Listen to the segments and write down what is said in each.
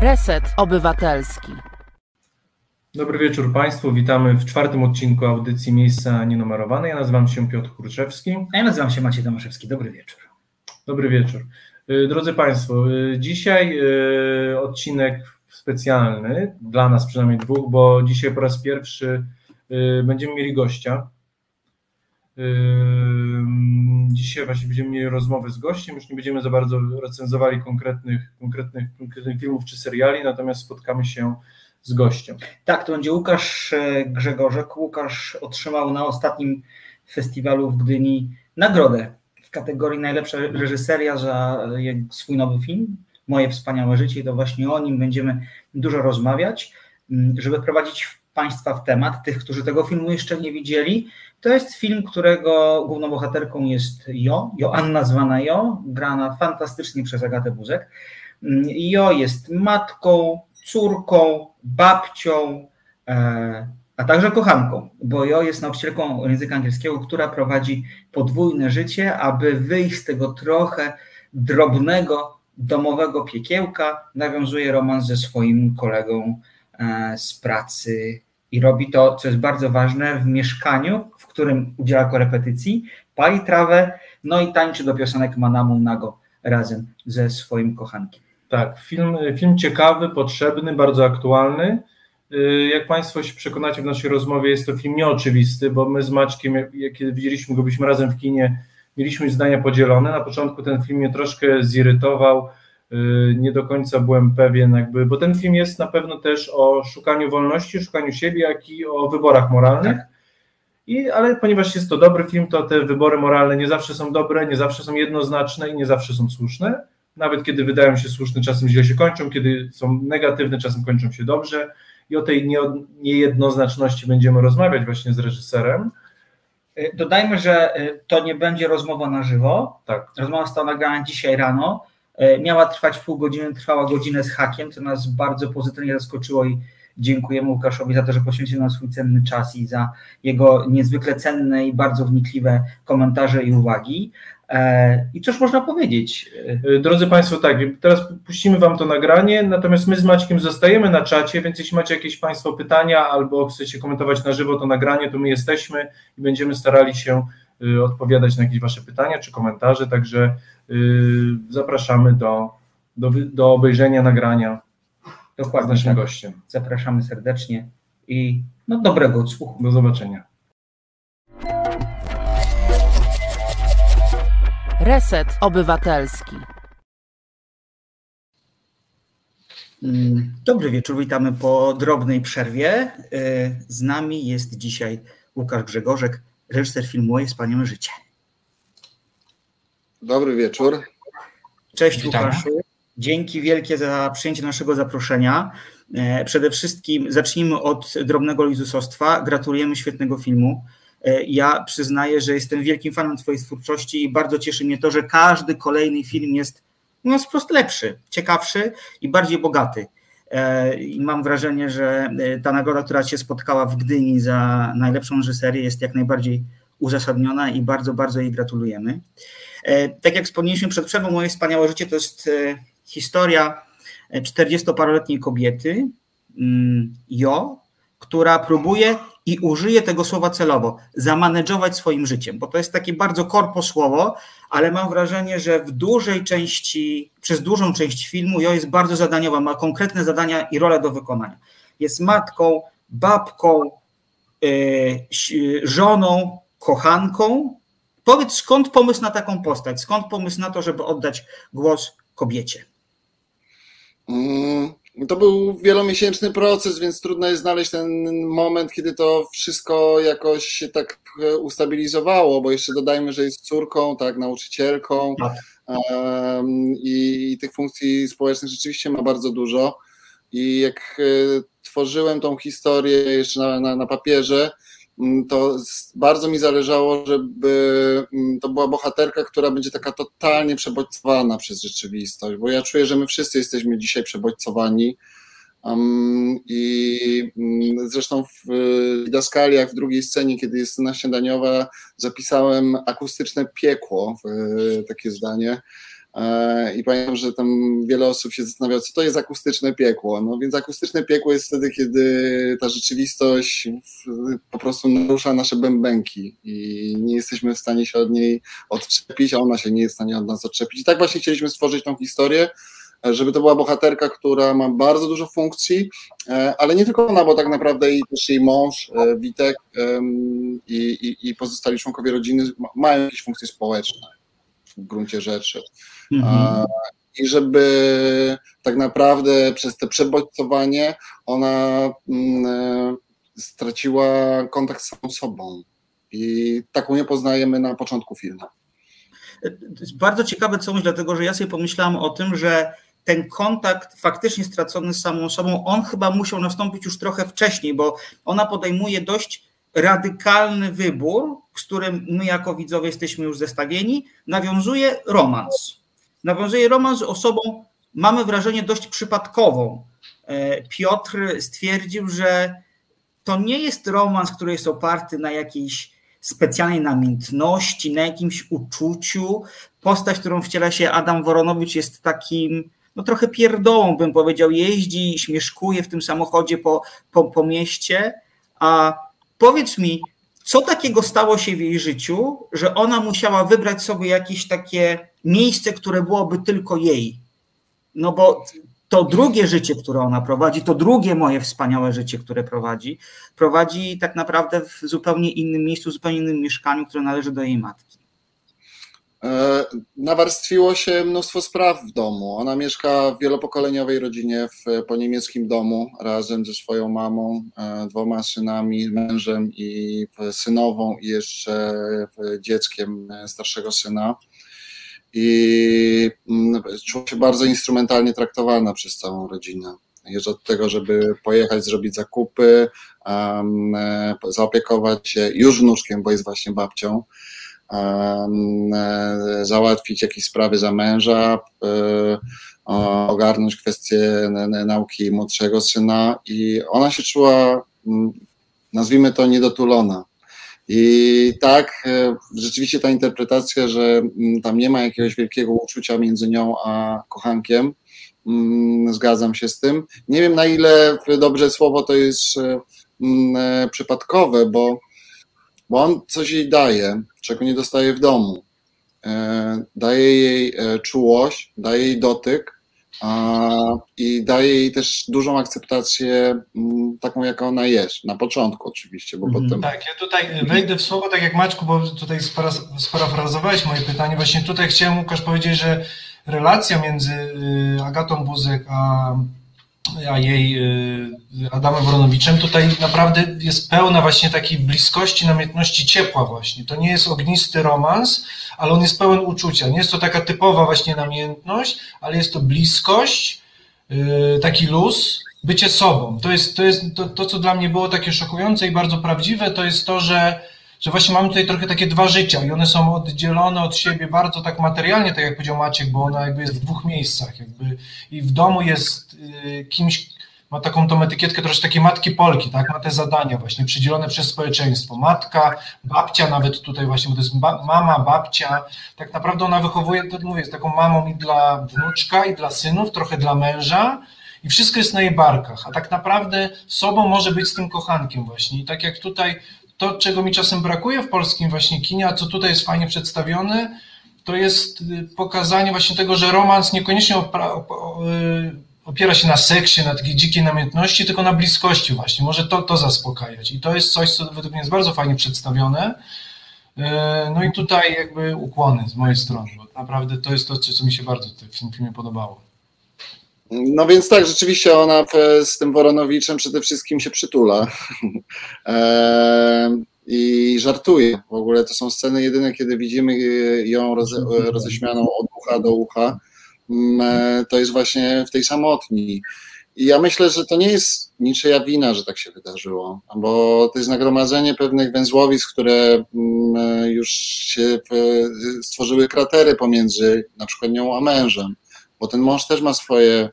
Reset Obywatelski. Dobry wieczór Państwu. Witamy w czwartym odcinku audycji Miejsca Nienumerowane. Ja nazywam się Piotr Kurczewski. A ja nazywam się Maciej Tomaszewski. Dobry wieczór. Dobry wieczór. Y, drodzy Państwo, y, dzisiaj y, odcinek specjalny, dla nas przynajmniej dwóch, bo dzisiaj po raz pierwszy będziemy mieli gościa. Dzisiaj właśnie będziemy mieli rozmowę z gościem, już nie będziemy za bardzo recenzowali konkretnych, konkretnych, konkretnych filmów czy seriali, natomiast spotkamy się z gościem. Tak, to będzie Łukasz e, Grzegorzek. Łukasz otrzymał na ostatnim festiwalu w Gdyni nagrodę w kategorii najlepsza reżyseria za swój nowy film, Moje wspaniałe życie i to właśnie o nim będziemy dużo rozmawiać, żeby prowadzić Państwa w temat, tych, którzy tego filmu jeszcze nie widzieli. To jest film, którego główną bohaterką jest Jo, Joanna zwana Jo, grana fantastycznie przez Agatę Buzek. Jo jest matką, córką, babcią, e, a także kochanką, bo Jo jest nauczycielką języka angielskiego, która prowadzi podwójne życie, aby wyjść z tego trochę drobnego, domowego piekiełka, nawiązuje romans ze swoim kolegą e, z pracy i robi to, co jest bardzo ważne, w mieszkaniu, w którym udziela korepetycji, pali trawę, no i tańczy do piosenek Manamu Nago razem ze swoim kochankiem. Tak, film, film ciekawy, potrzebny, bardzo aktualny. Y, jak Państwo się przekonacie w naszej rozmowie, jest to film nieoczywisty, bo my z Maćkiem, kiedy widzieliśmy go, byliśmy razem w kinie, mieliśmy zdania podzielone. Na początku ten film mnie troszkę zirytował, nie do końca byłem pewien, jakby, bo ten film jest na pewno też o szukaniu wolności, szukaniu siebie, jak i o wyborach moralnych. Tak. I, ale ponieważ jest to dobry film, to te wybory moralne nie zawsze są dobre, nie zawsze są jednoznaczne i nie zawsze są słuszne nawet kiedy wydają się słuszne, czasem źle się kończą, kiedy są negatywne, czasem kończą się dobrze. I o tej niejednoznaczności będziemy rozmawiać właśnie z reżyserem. Y, dodajmy, że y, to nie będzie rozmowa na żywo. Tak. Rozmowa została nagrana dzisiaj rano. Y, miała trwać pół godziny, trwała godzinę z hakiem, co nas bardzo pozytywnie zaskoczyło i dziękujemy Łukaszowi za to, że poświęcił nam swój cenny czas i za jego niezwykle cenne i bardzo wnikliwe komentarze i uwagi. E, I cóż można powiedzieć? E, drodzy Państwo, tak, teraz puścimy Wam to nagranie, natomiast my z Maćkiem zostajemy na czacie, więc jeśli macie jakieś Państwo pytania albo chcecie komentować na żywo to nagranie, to my jesteśmy i będziemy starali się e, odpowiadać na jakieś Wasze pytania czy komentarze, także zapraszamy do, do, do obejrzenia nagrania Dokładnie, z naszym tak. gościem. Zapraszamy serdecznie i no, dobrego odsłuchu. Do zobaczenia. Reset Obywatelski. Mm, dobry wieczór, witamy po drobnej przerwie. Y, z nami jest dzisiaj Łukasz Grzegorzek, reżyser filmu Moje Wspaniałe Życie. Dobry wieczór. Cześć Witamy. Łukaszu. Dzięki wielkie za przyjęcie naszego zaproszenia. E, przede wszystkim zacznijmy od drobnego lizusostwa. Gratulujemy świetnego filmu. E, ja przyznaję, że jestem wielkim fanem Twojej twórczości i bardzo cieszy mnie to, że każdy kolejny film jest mówiąc wprost lepszy, ciekawszy i bardziej bogaty. E, I mam wrażenie, że ta nagroda, która się spotkała w Gdyni za najlepszą reżyserię, jest jak najbardziej uzasadniona i bardzo, bardzo jej gratulujemy. Tak jak wspomnieliśmy przed przerwą, moje wspaniałe życie to jest historia 40-paroletniej kobiety, mm, Jo, która próbuje i użyję tego słowa celowo, zamanedżować swoim życiem, bo to jest takie bardzo korpo słowo, ale mam wrażenie, że w dużej części, przez dużą część filmu Jo jest bardzo zadaniowa, ma konkretne zadania i role do wykonania. Jest matką, babką, żoną, kochanką. Powiedz, skąd pomysł na taką postać? Skąd pomysł na to, żeby oddać głos kobiecie? Mm, to był wielomiesięczny proces, więc trudno jest znaleźć ten moment, kiedy to wszystko jakoś się tak e, ustabilizowało, bo jeszcze dodajmy, że jest córką, tak, nauczycielką tak. I, i, tych funkcji społecznych rzeczywiście ma bardzo dużo. I jak e, tworzyłem tą historię jeszcze na, na, na papierze, to bardzo mi zależało, żeby mm, to była bohaterka, która będzie taka totalnie przebodźcowana przez rzeczywistość, bo ja czuję, że my wszyscy jesteśmy dzisiaj przebodźcowani. I um, zresztą w Didaskaliach, w drugiej scenie, kiedy jest scena śniadaniowa, zapisałem akustyczne piekło, takie zdanie, I pamiętam, że tam wiele osób się zastanawiało, co to jest akustyczne piekło. No więc akustyczne piekło jest wtedy, kiedy ta rzeczywistość po prostu narusza nasze bębenki i nie jesteśmy w stanie się od niej odczepić, a ona się nie jest w stanie od nas odczepić. I tak właśnie chcieliśmy stworzyć tą historię, żeby to była bohaterka, która ma bardzo dużo funkcji, e, ale nie tylko ona, bo tak naprawdę i też jej mąż, e, Witek i, i, i pozostali członkowie rodziny mają jakieś funkcje społeczne w gruncie rzeczy. Mhm. I żeby tak naprawdę przez te przebodźcowanie ona mm, e, straciła kontakt z samą sobą. I taką nie poznajemy na początku filmu. Jest bardzo ciekawe coś, dlatego że ja sobie pomyślałam o tym, że ten kontakt faktycznie stracony z samą sobą, on chyba musiał nastąpić już trochę wcześniej, bo ona podejmuje dość radykalny wybór, z którym my jako widzowie jesteśmy już zestawieni, nawiązuje romans. Nawiązuje romans z osobą, mamy wrażenie, dość przypadkową. E, Piotr stwierdził, że to nie jest romans, który jest oparty na jakiejś specjalnej namiętności, na jakimś uczuciu. Postać, którą wciela się Adam Woronowicz, jest takim no trochę pierdołą, bym powiedział, jeździ, śmieszkuje w tym samochodzie po, po, po mieście, a powiedz mi, co takiego stało się w jej życiu, że ona musiała wybrać sobie jakieś takie miejsce, które byłoby tylko jej? No bo to drugie życie, które ona prowadzi, to drugie moje wspaniałe życie, które prowadzi, prowadzi tak naprawdę w zupełnie innym miejscu, w zupełnie innym mieszkaniu, które należy do jej matki. E, nawarstwiło się mnóstwo spraw w domu. Ona mieszka w wielopokoleniowej rodzinie w, po niemieckim domu razem ze swoją mamą, e, dwoma synami, mężem i synową i jeszcze dzieckiem starszego syna. I mm, czuła się bardzo instrumentalnie traktowana przez całą rodzinę. Jest od tego, żeby pojechać, zrobić zakupy, um, zaopiekować się już wnuczkiem, bo jest właśnie babcią E, załatwić jakieś sprawy za męża, e, ogarnąć kwestie nauki młodszego syna i ona się czuła, nazwijmy to, niedotulona. I tak, e, rzeczywiście ta interpretacja, że tam nie ma jakiegoś wielkiego uczucia między nią a kochankiem, zgadzam się z tym. Nie wiem na ile dobrze słowo to jest przypadkowe, bo bo on coś jej daje, czego nie dostaje w domu. E, daje jej e, czułość, daje jej dotyk i daje jej też dużą akceptację mm, taką, jaka ona jest. Na początku oczywiście, bo mhm. potem... Tak, ja tutaj wejdę w słowo, tak jak Maćku, bo tutaj sparafrazowałeś moje pytanie. Właśnie tutaj chciałem, Łukasz, powiedzieć, że relacja między y, Agatą Buzek a a jej y, Adamem Woronowiczem, tutaj naprawdę jest pełna właśnie takiej bliskości, namiętności, ciepła właśnie. To nie jest ognisty romans, ale on jest pełen uczucia. Nie jest to taka typowa właśnie namiętność, ale jest to bliskość, y, taki luz, bycie sobą. To jest, to, jest to, to, co dla mnie było takie szokujące i bardzo prawdziwe, to jest to, że że właśnie mamy tutaj trochę takie dwa życia i one są oddzielone od siebie bardzo tak materialnie, tak jak powiedział Maciek, bo ona jakby jest w dwóch miejscach, jakby i w domu jest y, kimś, ma taką tą etykietkę troszkę takiej matki Polki, tak, ma te zadania właśnie przydzielone przez społeczeństwo, matka, babcia nawet tutaj właśnie, bo to jest ba mama, babcia, tak naprawdę ona wychowuje, to mówię, jest taką mamą i dla wnuczka, i dla synów, trochę dla męża, i wszystko jest na jej barkach, a tak naprawdę sobą może być z tym kochankiem właśnie. I tak jak tutaj to, czego mi czasem brakuje w polskim właśnie kinie, a co tutaj jest fajnie przedstawione, to jest y, pokazanie właśnie tego, że romans niekoniecznie y, opiera się na seksie, na takiej dzikiej namiętności, tylko na bliskości właśnie. Może to, to zaspokajać. I to jest coś, co według mnie jest bardzo fajnie przedstawione. Y, no i tutaj jakby ukłony z mojej strony, bo naprawdę to jest to, co mi się bardzo w tym filmie podobało. No więc tak, rzeczywiście ona z tym Woronowiczem przede wszystkim się przytula e, i żartuje. W ogóle to są sceny jedyne, kiedy widzimy ją roze, roześmianą od ucha do ucha. Mm, e, to jest właśnie w tej samotni. I ja myślę, że to nie jest niczyja wina, że tak się wydarzyło, bo to jest nagromadzenie pewnych węzłowisk, które mm, już się stworzyły kratery pomiędzy na przykład nią a mężem bo ten mąż też ma swoje,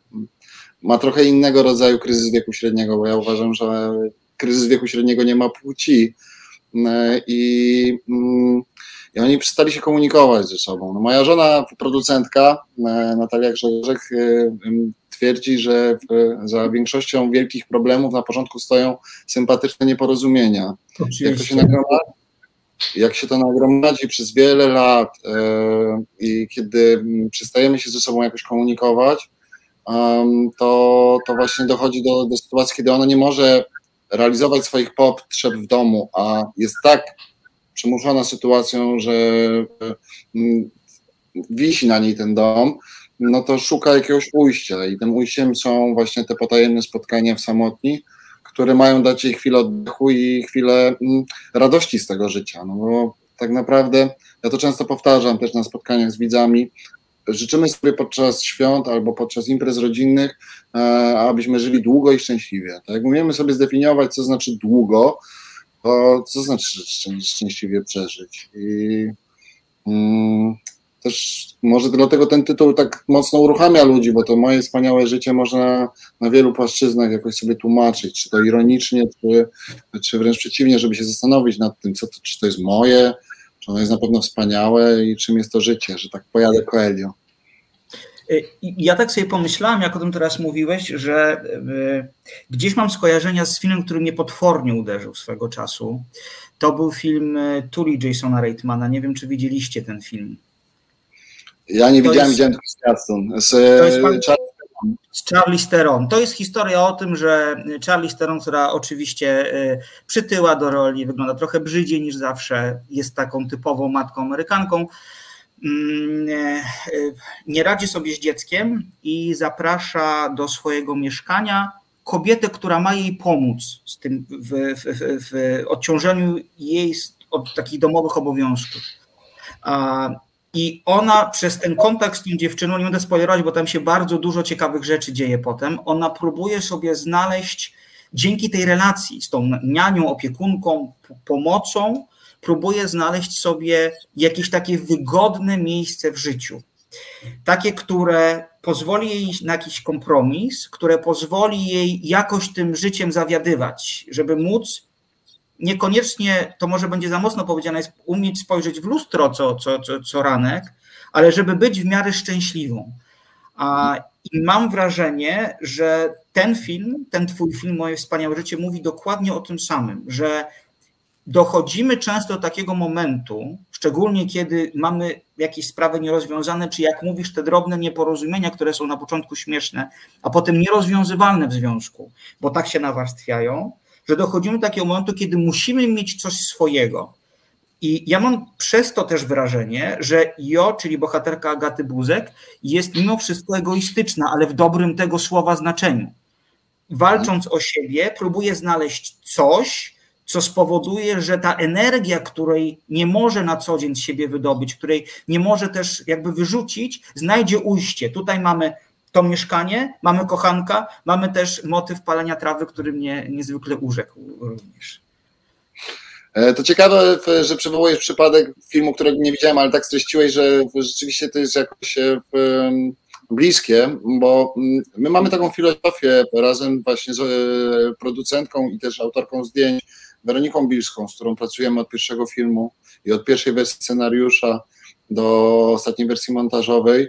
ma trochę innego rodzaju kryzys wieku średniego, bo ja uważam, że kryzys wieku średniego nie ma płci. E, I mm, i oni przestali się komunikować ze sobą. No moja żona, producentka e, Natalia Grzegorzek e, twierdzi, że za większością wielkich problemów na początku stoją sympatyczne nieporozumienia. Jak to się nagromadzi, jak się to nagromadzi przez wiele lat e, i kiedy przestajemy się ze sobą jakoś komunikować, to, to właśnie dochodzi do, do sytuacji, kiedy ona nie może realizować swoich potrzeb w domu, a jest tak przymuszona sytuacją, że mm, wisi na niej ten dom, no to szuka jakiegoś ujścia i tym ujściem są właśnie te potajemne spotkania w samotni, które mają dać jej chwilę oddechu i chwilę mm, radości z tego życia, no bo tak naprawdę, ja to często powtarzam też na spotkaniach z widzami, życzymy sobie podczas świąt albo podczas imprez rodzinnych, e, abyśmy żyli długo i szczęśliwie. Tak jak umiemy sobie zdefiniować, co znaczy długo, to co znaczy szczęśliwie przeżyć. I mm, też może dlatego ten tytuł tak mocno uruchamia ludzi, bo to moje wspaniałe życie można na wielu płaszczyznach jakoś sobie tłumaczyć, czy to ironicznie, czy, czy wręcz przeciwnie, żeby się zastanowić nad tym, co to, czy to jest moje, czy ono jest na pewno wspaniałe i czym jest to życie, że tak pojadę Coelho. Y, ja tak sobie pomyślałem, jak o tym teraz mówiłeś, że y, gdzieś mam skojarzenia z filmem, który mnie potwornie uderzył swego czasu. To był film y, Tuli Jasona Reitmana. Nie wiem, czy widzieliście ten film. Ja nie to widziałem, jest, widziałem z Z, z Charlie Steron. To jest historia o tym, że Charlie Steron, która oczywiście przytyła do roli, wygląda trochę brzydziej niż zawsze, jest taką typową matką Amerykanką, Mm, e, nie radzi sobie z dzieckiem i zaprasza do swojego mieszkania kobietę, która ma jej pomóc z tym w, w, w odciążeniu jej od takich domowych obowiązków. I ona przez ten kontakt z tą dziewczyną, nie będę spoilerować, bo tam się bardzo dużo ciekawych rzeczy dzieje potem, ona próbuje sobie znaleźć dzięki tej relacji z tą nianią, opiekunką, pomocą, próbuje znaleźć sobie jakieś takie wygodne miejsce w życiu. Takie, które pozwoli jej na jakiś kompromis, które pozwoli jej jakoś tym życiem zawiadywać, żeby móc niekoniecznie, to może będzie za mocno powiedziane, jest umieć spojrzeć w lustro co, co, co, co ranek, ale żeby być w miarę szczęśliwą. A, I mam wrażenie, że ten film, ten twój film, Moje wspaniałe życie, mówi dokładnie o tym samym, że dochodzimy często do takiego momentu, szczególnie kiedy mamy jakieś sprawy nierozwiązane, czy jak mówisz, te drobne nieporozumienia, które są na początku śmieszne, a potem nierozwiązywalne w związku, bo tak się nawarstwiają, że dochodzimy do takiego momentu, kiedy musimy mieć coś swojego. I ja mam przez to też wrażenie, że Jo, czyli bohaterka Agaty Buzek, jest mimo wszystko egoistyczna, ale w dobrym tego słowa znaczeniu. Walcząc o siebie, próbuje znaleźć coś, co spowoduje, że ta energia, której nie może na co dzień z siebie wydobyć, której nie może też jakby wyrzucić, znajdzie ujście. Tutaj mamy to mieszkanie, mamy kochanka, mamy też motyw palenia trawy, który mnie niezwykle urzekł również. E, to ciekawe, że przywołujesz przypadek filmu, którego nie widziałem, ale tak streściłeś, że rzeczywiście to jest jakoś e, bliskie, bo mm, my mamy taką filozofię razem właśnie z e, producentką i też autorką zdjęć, Weroniką Bilską, z którą pracujemy od pierwszego filmu i od pierwszej wersji scenariusza do ostatniej wersji montażowej,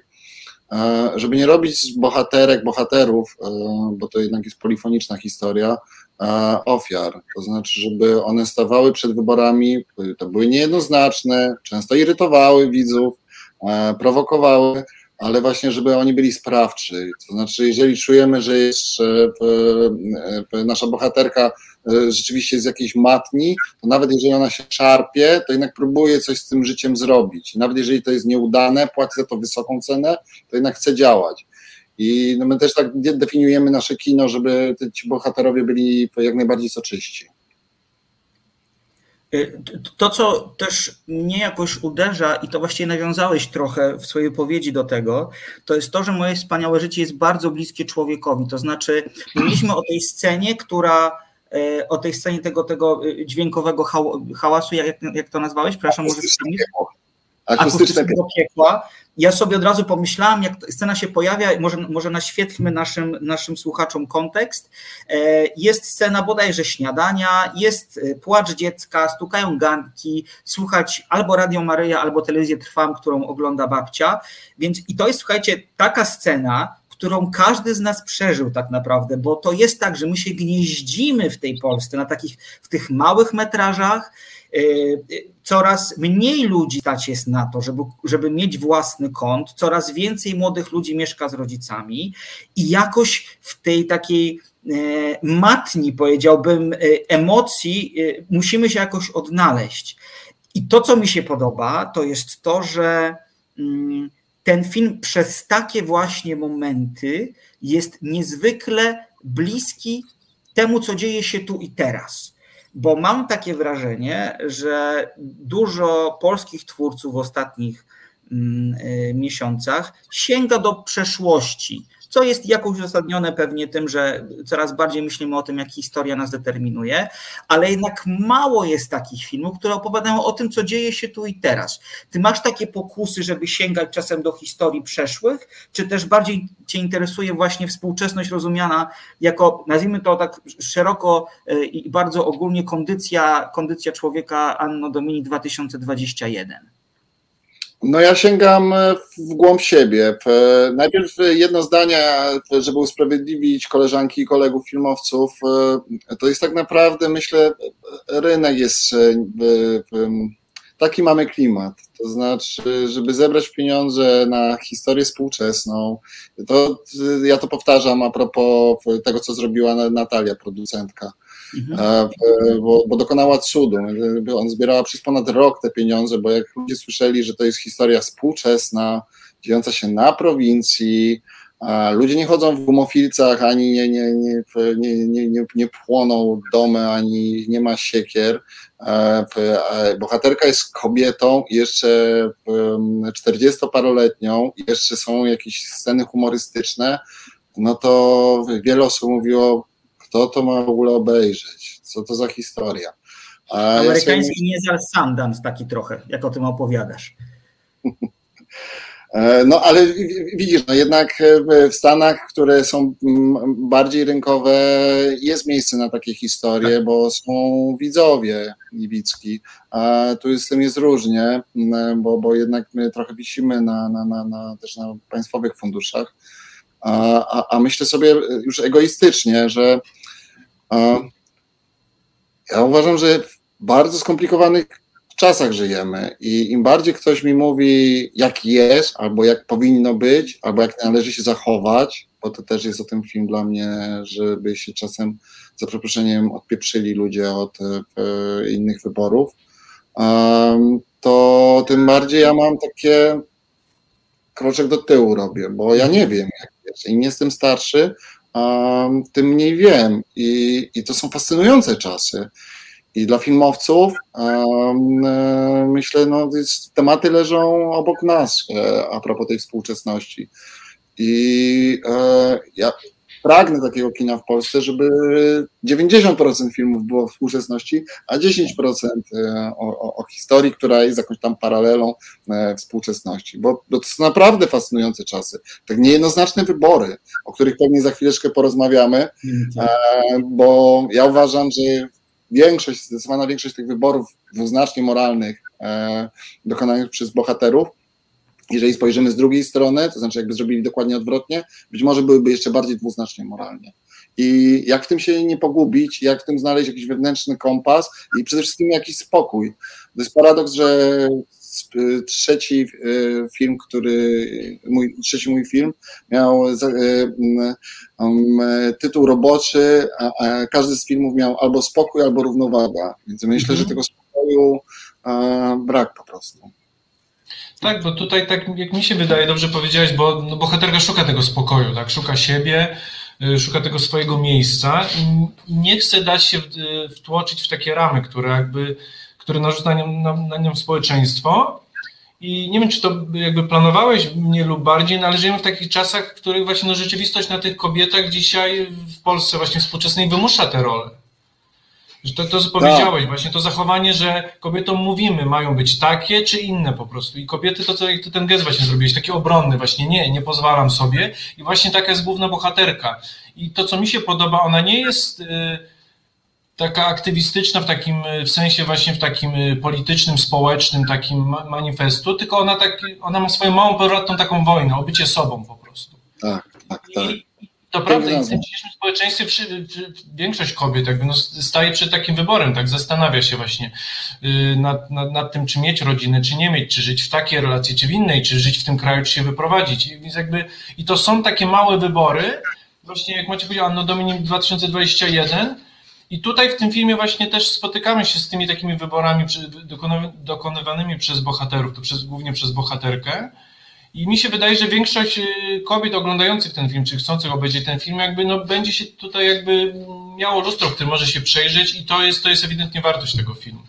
żeby nie robić z bohaterek, bohaterów, e, bo to jednak jest polifoniczna historia, e, ofiar. To znaczy, żeby one stawały przed wyborami, to były niejednoznaczne, często irytowały widzów, prowokowały, ale właśnie, żeby oni byli sprawczy. To znaczy, jeżeli czujemy, że jest nasza bohaterka E, rzeczywiście z jakiejś matni, to nawet jeżeli ona się szarpie, to jednak próbuje coś z tym życiem zrobić. Nawet jeżeli to jest nieudane, płaci za to wysoką cenę, to jednak chce działać. I no my też tak definiujemy nasze kino, żeby ci bohaterowie byli jak najbardziej soczyści. E, to, co też mnie jakoś uderza, i to właściwie nawiązałeś trochę w swojej powiedzi do tego, to jest to, że moje wspaniałe życie jest bardzo bliskie człowiekowi. To znaczy, mówiliśmy o tej scenie, która E, o tej scenie tego, tego e, dźwiękowego hałasu, jak, jak to nazwałeś? Przepraszam, może wspomnieć? Akustycznego piekła. Ja sobie od razu pomyślałam, jak scena się pojawia, może, może naświetlmy naszym, naszym słuchaczom kontekst. E, jest scena bodajże śniadania, jest e, płacz dziecka, stukają ganki, słuchać albo Radio Maryja, albo telewizję Trwam, którą ogląda babcia. Więc i to jest, słuchajcie, taka scena, którą każdy z nas przeżył tak naprawdę, bo to jest tak, że my się gnieździmy w tej Polsce na takich, w tych małych metrażach, coraz mniej ludzi stać jest na to, żeby, żeby mieć własny kąt, coraz więcej młodych ludzi mieszka z rodzicami i jakoś w tej takiej e, matni, powiedziałbym, e, emocji musimy się jakoś odnaleźć. I to, co mi się podoba, to jest to, że mm, ten film przez takie właśnie momenty jest niezwykle bliski temu, co dzieje się tu i teraz. Bo mam takie wrażenie, że dużo polskich twórców w ostatnich mm, y, miesiącach sięga do przeszłości, co jest jakoś uzasadnione pewnie tym, że coraz bardziej myślimy o tym, jak historia nas determinuje, ale jednak mało jest takich filmów, które opowiadają o tym, co dzieje się tu i teraz. Ty masz takie pokusy, żeby sięgać czasem do historii przeszłych, czy też bardziej Cię interesuje właśnie współczesność rozumiana jako, nazwijmy to tak szeroko e, i bardzo ogólnie, kondycja, kondycja człowieka Anno Domini 2021? No ja sięgam e, w głąb siebie. Najpierw jedno zdanie, żeby usprawiedliwić koleżanki i kolegów filmowców. E, to jest tak naprawdę, myślę, rynek jest, e, taki mamy klimat. To znaczy, żeby zebrać pieniądze na historię współczesną, to ja to powtarzam a propos tego, co zrobiła Natalia, producentka Mhm. Bo, bo, dokonała cudu. On zbierała przez ponad rok te pieniądze, bo jak ludzie słyszeli, że to jest historia współczesna, dziejąca się na prowincji, ludzie nie chodzą w gumofilcach, ani nie, nie, nie, nie, nie, nie płoną domy, ani nie ma siekier. Bohaterka jest kobietą, jeszcze 40-paroletnią, jeszcze są jakieś sceny humorystyczne, no to wiele osób mówiło, kto to ma w ogóle obejrzeć? Co to za historia? A Amerykański ja sobie... niezal Sundance taki trochę, jak o tym opowiadasz. E, no ale widzisz, no jednak w Stanach, które są bardziej rynkowe, jest miejsce na takie historie, tak. bo są widzowie libicki. A tu z tym jest różnie, bo, bo jednak my trochę wisimy na, na, na, na też na państwowych funduszach. A, a, a myślę sobie już egoistycznie, że ja uważam, że w bardzo skomplikowanych czasach żyjemy i im bardziej ktoś mi mówi, jak jest, albo jak powinno być, albo jak należy się zachować, bo to też jest o tym film dla mnie, żeby się czasem, za przeproszeniem, odpieprzyli ludzie od e, innych wyborów, to tym bardziej ja mam takie kroczek do tyłu robię, bo ja nie wiem, jak jest. Im jestem starszy, tym mniej wiem. I, I to są fascynujące czasy. I dla filmowców um, myślę, no, tematy leżą obok nas e, a propos tej współczesności. I e, ja pragnę takiego kina w Polsce, żeby 90% filmów było w współczesności, a 10% e, o, o, o, historii, która jest jakąś tam paralelą e, współczesności, bo, bo to są naprawdę fascynujące czasy. Tak niejednoznaczne wybory, o których pewnie za chwileczkę porozmawiamy, e, bo ja uważam, że większość, zdecydowana większość tych wyborów dwuznacznie moralnych dokonanych przez bohaterów jeżeli spojrzymy z drugiej strony, to znaczy jakby zrobili dokładnie odwrotnie, być może byłyby jeszcze bardziej dwuznacznie moralnie. I jak w tym się nie pogubić, jak w tym znaleźć jakiś wewnętrzny kompas i przede wszystkim jakiś spokój. To jest paradoks, że trzeci e, film, który, mój, trzeci mój film miał e, tytuł roboczy, a każdy z filmów miał albo spokój, albo równowaga. Więc myślę, że mhm. tego spokoju brak po prostu. Tak, bo tutaj tak jak mi się wydaje, dobrze powiedziałeś, bo no, bohaterka szuka tego spokoju, tak, szuka siebie, y, szuka tego swojego miejsca i nie chce dać się y, wtłoczyć w takie ramy, które jakby, które narzuca na nią, na, na nią społeczeństwo. I nie wiem, czy to jakby planowałeś mniej lub bardziej, no ale żyjemy w takich czasach, w których właśnie no, rzeczywistość na tych kobietach dzisiaj w Polsce właśnie współczesnej wymusza te role To, to co powiedziałeś, tak. właśnie to zachowanie, że kobietom mówimy, mają być takie czy inne po prostu. I kobiety, to co jak ty ten gest właśnie zrobiłeś, taki obronny, właśnie nie, nie pozwalam sobie. I właśnie taka jest główna bohaterka. I to, co mi się podoba, ona nie jest. Yy, taka aktywistyczna w takim w sensie właśnie w takim y, politycznym, społecznym takim manifestu, tylko ona tak, ona ma swoją małą powrotną taką wojnę, o bycie sobą po prostu. Tak, tak, tak. I to prawda, i w tym dzisiejszym społeczeństwie większość kobiet jakby no staje przed takim wyborem, tak zastanawia się właśnie y, nad, nad, nad, tym, czy mieć rodzinę, czy nie mieć, czy żyć w takiej relacji, czy w innej, czy żyć w tym kraju, czy się wyprowadzić. I, jakby, i to są takie małe wybory, właśnie jak macie powiedział, Anno Dominik 2021, i tutaj w tym filmie właśnie też spotykamy się z tymi takimi wyborami dokonywanymi przez bohaterów, to przez, głównie przez bohaterkę. I mi się wydaje, że większość y, kobiet oglądających ten film, czy chcących obejrzeć ten film, jakby no, będzie się tutaj jakby miało lustro, które może się przejrzeć i to jest, to jest ewidentnie wartość tego filmu.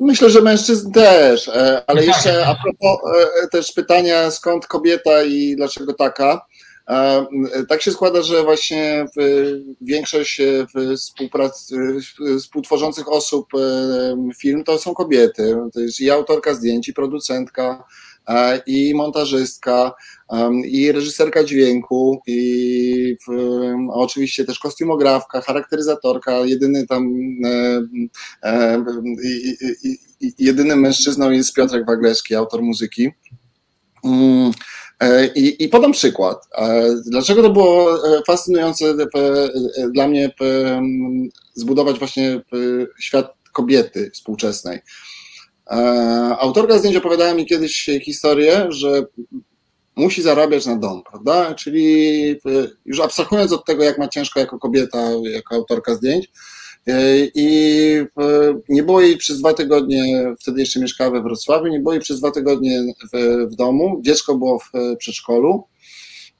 Myślę, że mężczyzn też, e, ale no jeszcze tak. a propos e, też pytania, skąd kobieta i dlaczego taka. Tak się składa, że właśnie większość e, współprac, e, współtworzących osób e, film to są kobiety. To jest i autorka zdjęć, i producentka, i montażystka, i reżyserka dźwięku, i oczywiście też kostiumografka, charakteryzatorka. Jedyny tam jedynym mężczyzną jest Piotrek Waglewski, autor muzyki. Mm, E, I, I podam przykład. E, dlaczego to było e, fascynujące dla mnie zbudować właśnie świat kobiety współczesnej? Autorka zdjęć opowiadała mi kiedyś historię, że musi zarabiać na dom, prawda? Czyli już abstrahując od tego, jak ma ciężko jako kobieta, jako autorka zdjęć, i nie było jej przez dwa tygodnie, wtedy jeszcze mieszkała we Wrocławiu, nie było jej przez dwa tygodnie w, w domu, dziecko było w przedszkolu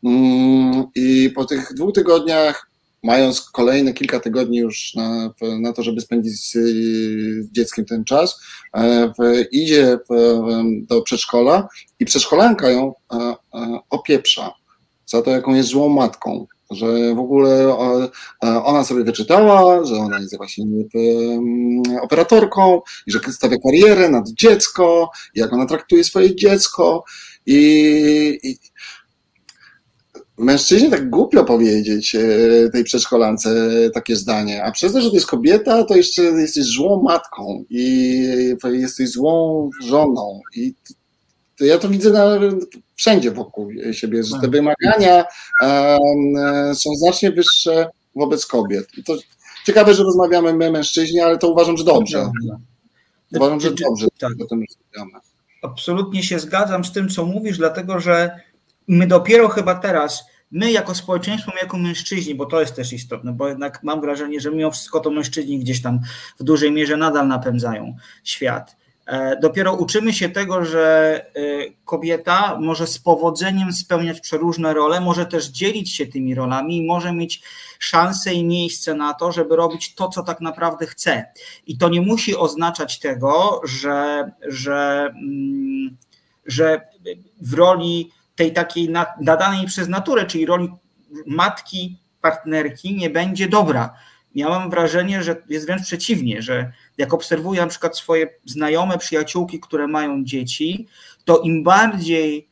mm, i po tych dwóch tygodniach, mając kolejne kilka tygodni już na, na to, żeby spędzić z dzieckiem ten czas, e, idzie do przedszkola i przedszkolanka ją e, e, opieprza za to, jaką jest złą matką że w ogóle ona sobie wyczytała, że ona jest właśnie operatorką i że stawia karierę nad dziecko, jak ona traktuje swoje dziecko i, i mężczyźnie tak głupio powiedzieć e, tej przedszkolance takie zdanie, a przez to, że to jest kobieta, to jeszcze jesteś złą matką i jesteś złą żoną i to ja to widzę na, wszędzie wokół siebie, że te tak. wymagania um, są znacznie wyższe wobec kobiet. I to ciekawe, że rozmawiamy my mężczyźni, ale to uważam, że dobrze. Uważam, że dobrze tak. o tym rozmawiamy. Absolutnie się zgadzam z tym, co mówisz, dlatego że my dopiero chyba teraz, my jako społeczeństwo, my jako mężczyźni, bo to jest też istotne, bo jednak mam wrażenie, że mimo wszystko to mężczyźni gdzieś tam w dużej mierze nadal napędzają świat. E, dopiero uczymy się tego, że e, kobieta może z powodzeniem spełniać przeróżne role, może też dzielić się tymi rolami i może mieć szansę i miejsce na to, żeby robić to, co tak naprawdę chce. I to nie musi oznaczać tego, że, że, mm, że w roli tej takiej nadanej przez naturę, czyli roli matki, partnerki, nie będzie dobra. Miałam wrażenie, że jest wręcz przeciwnie, że jak obserwuję na przykład swoje znajome przyjaciółki, które mają dzieci, to im bardziej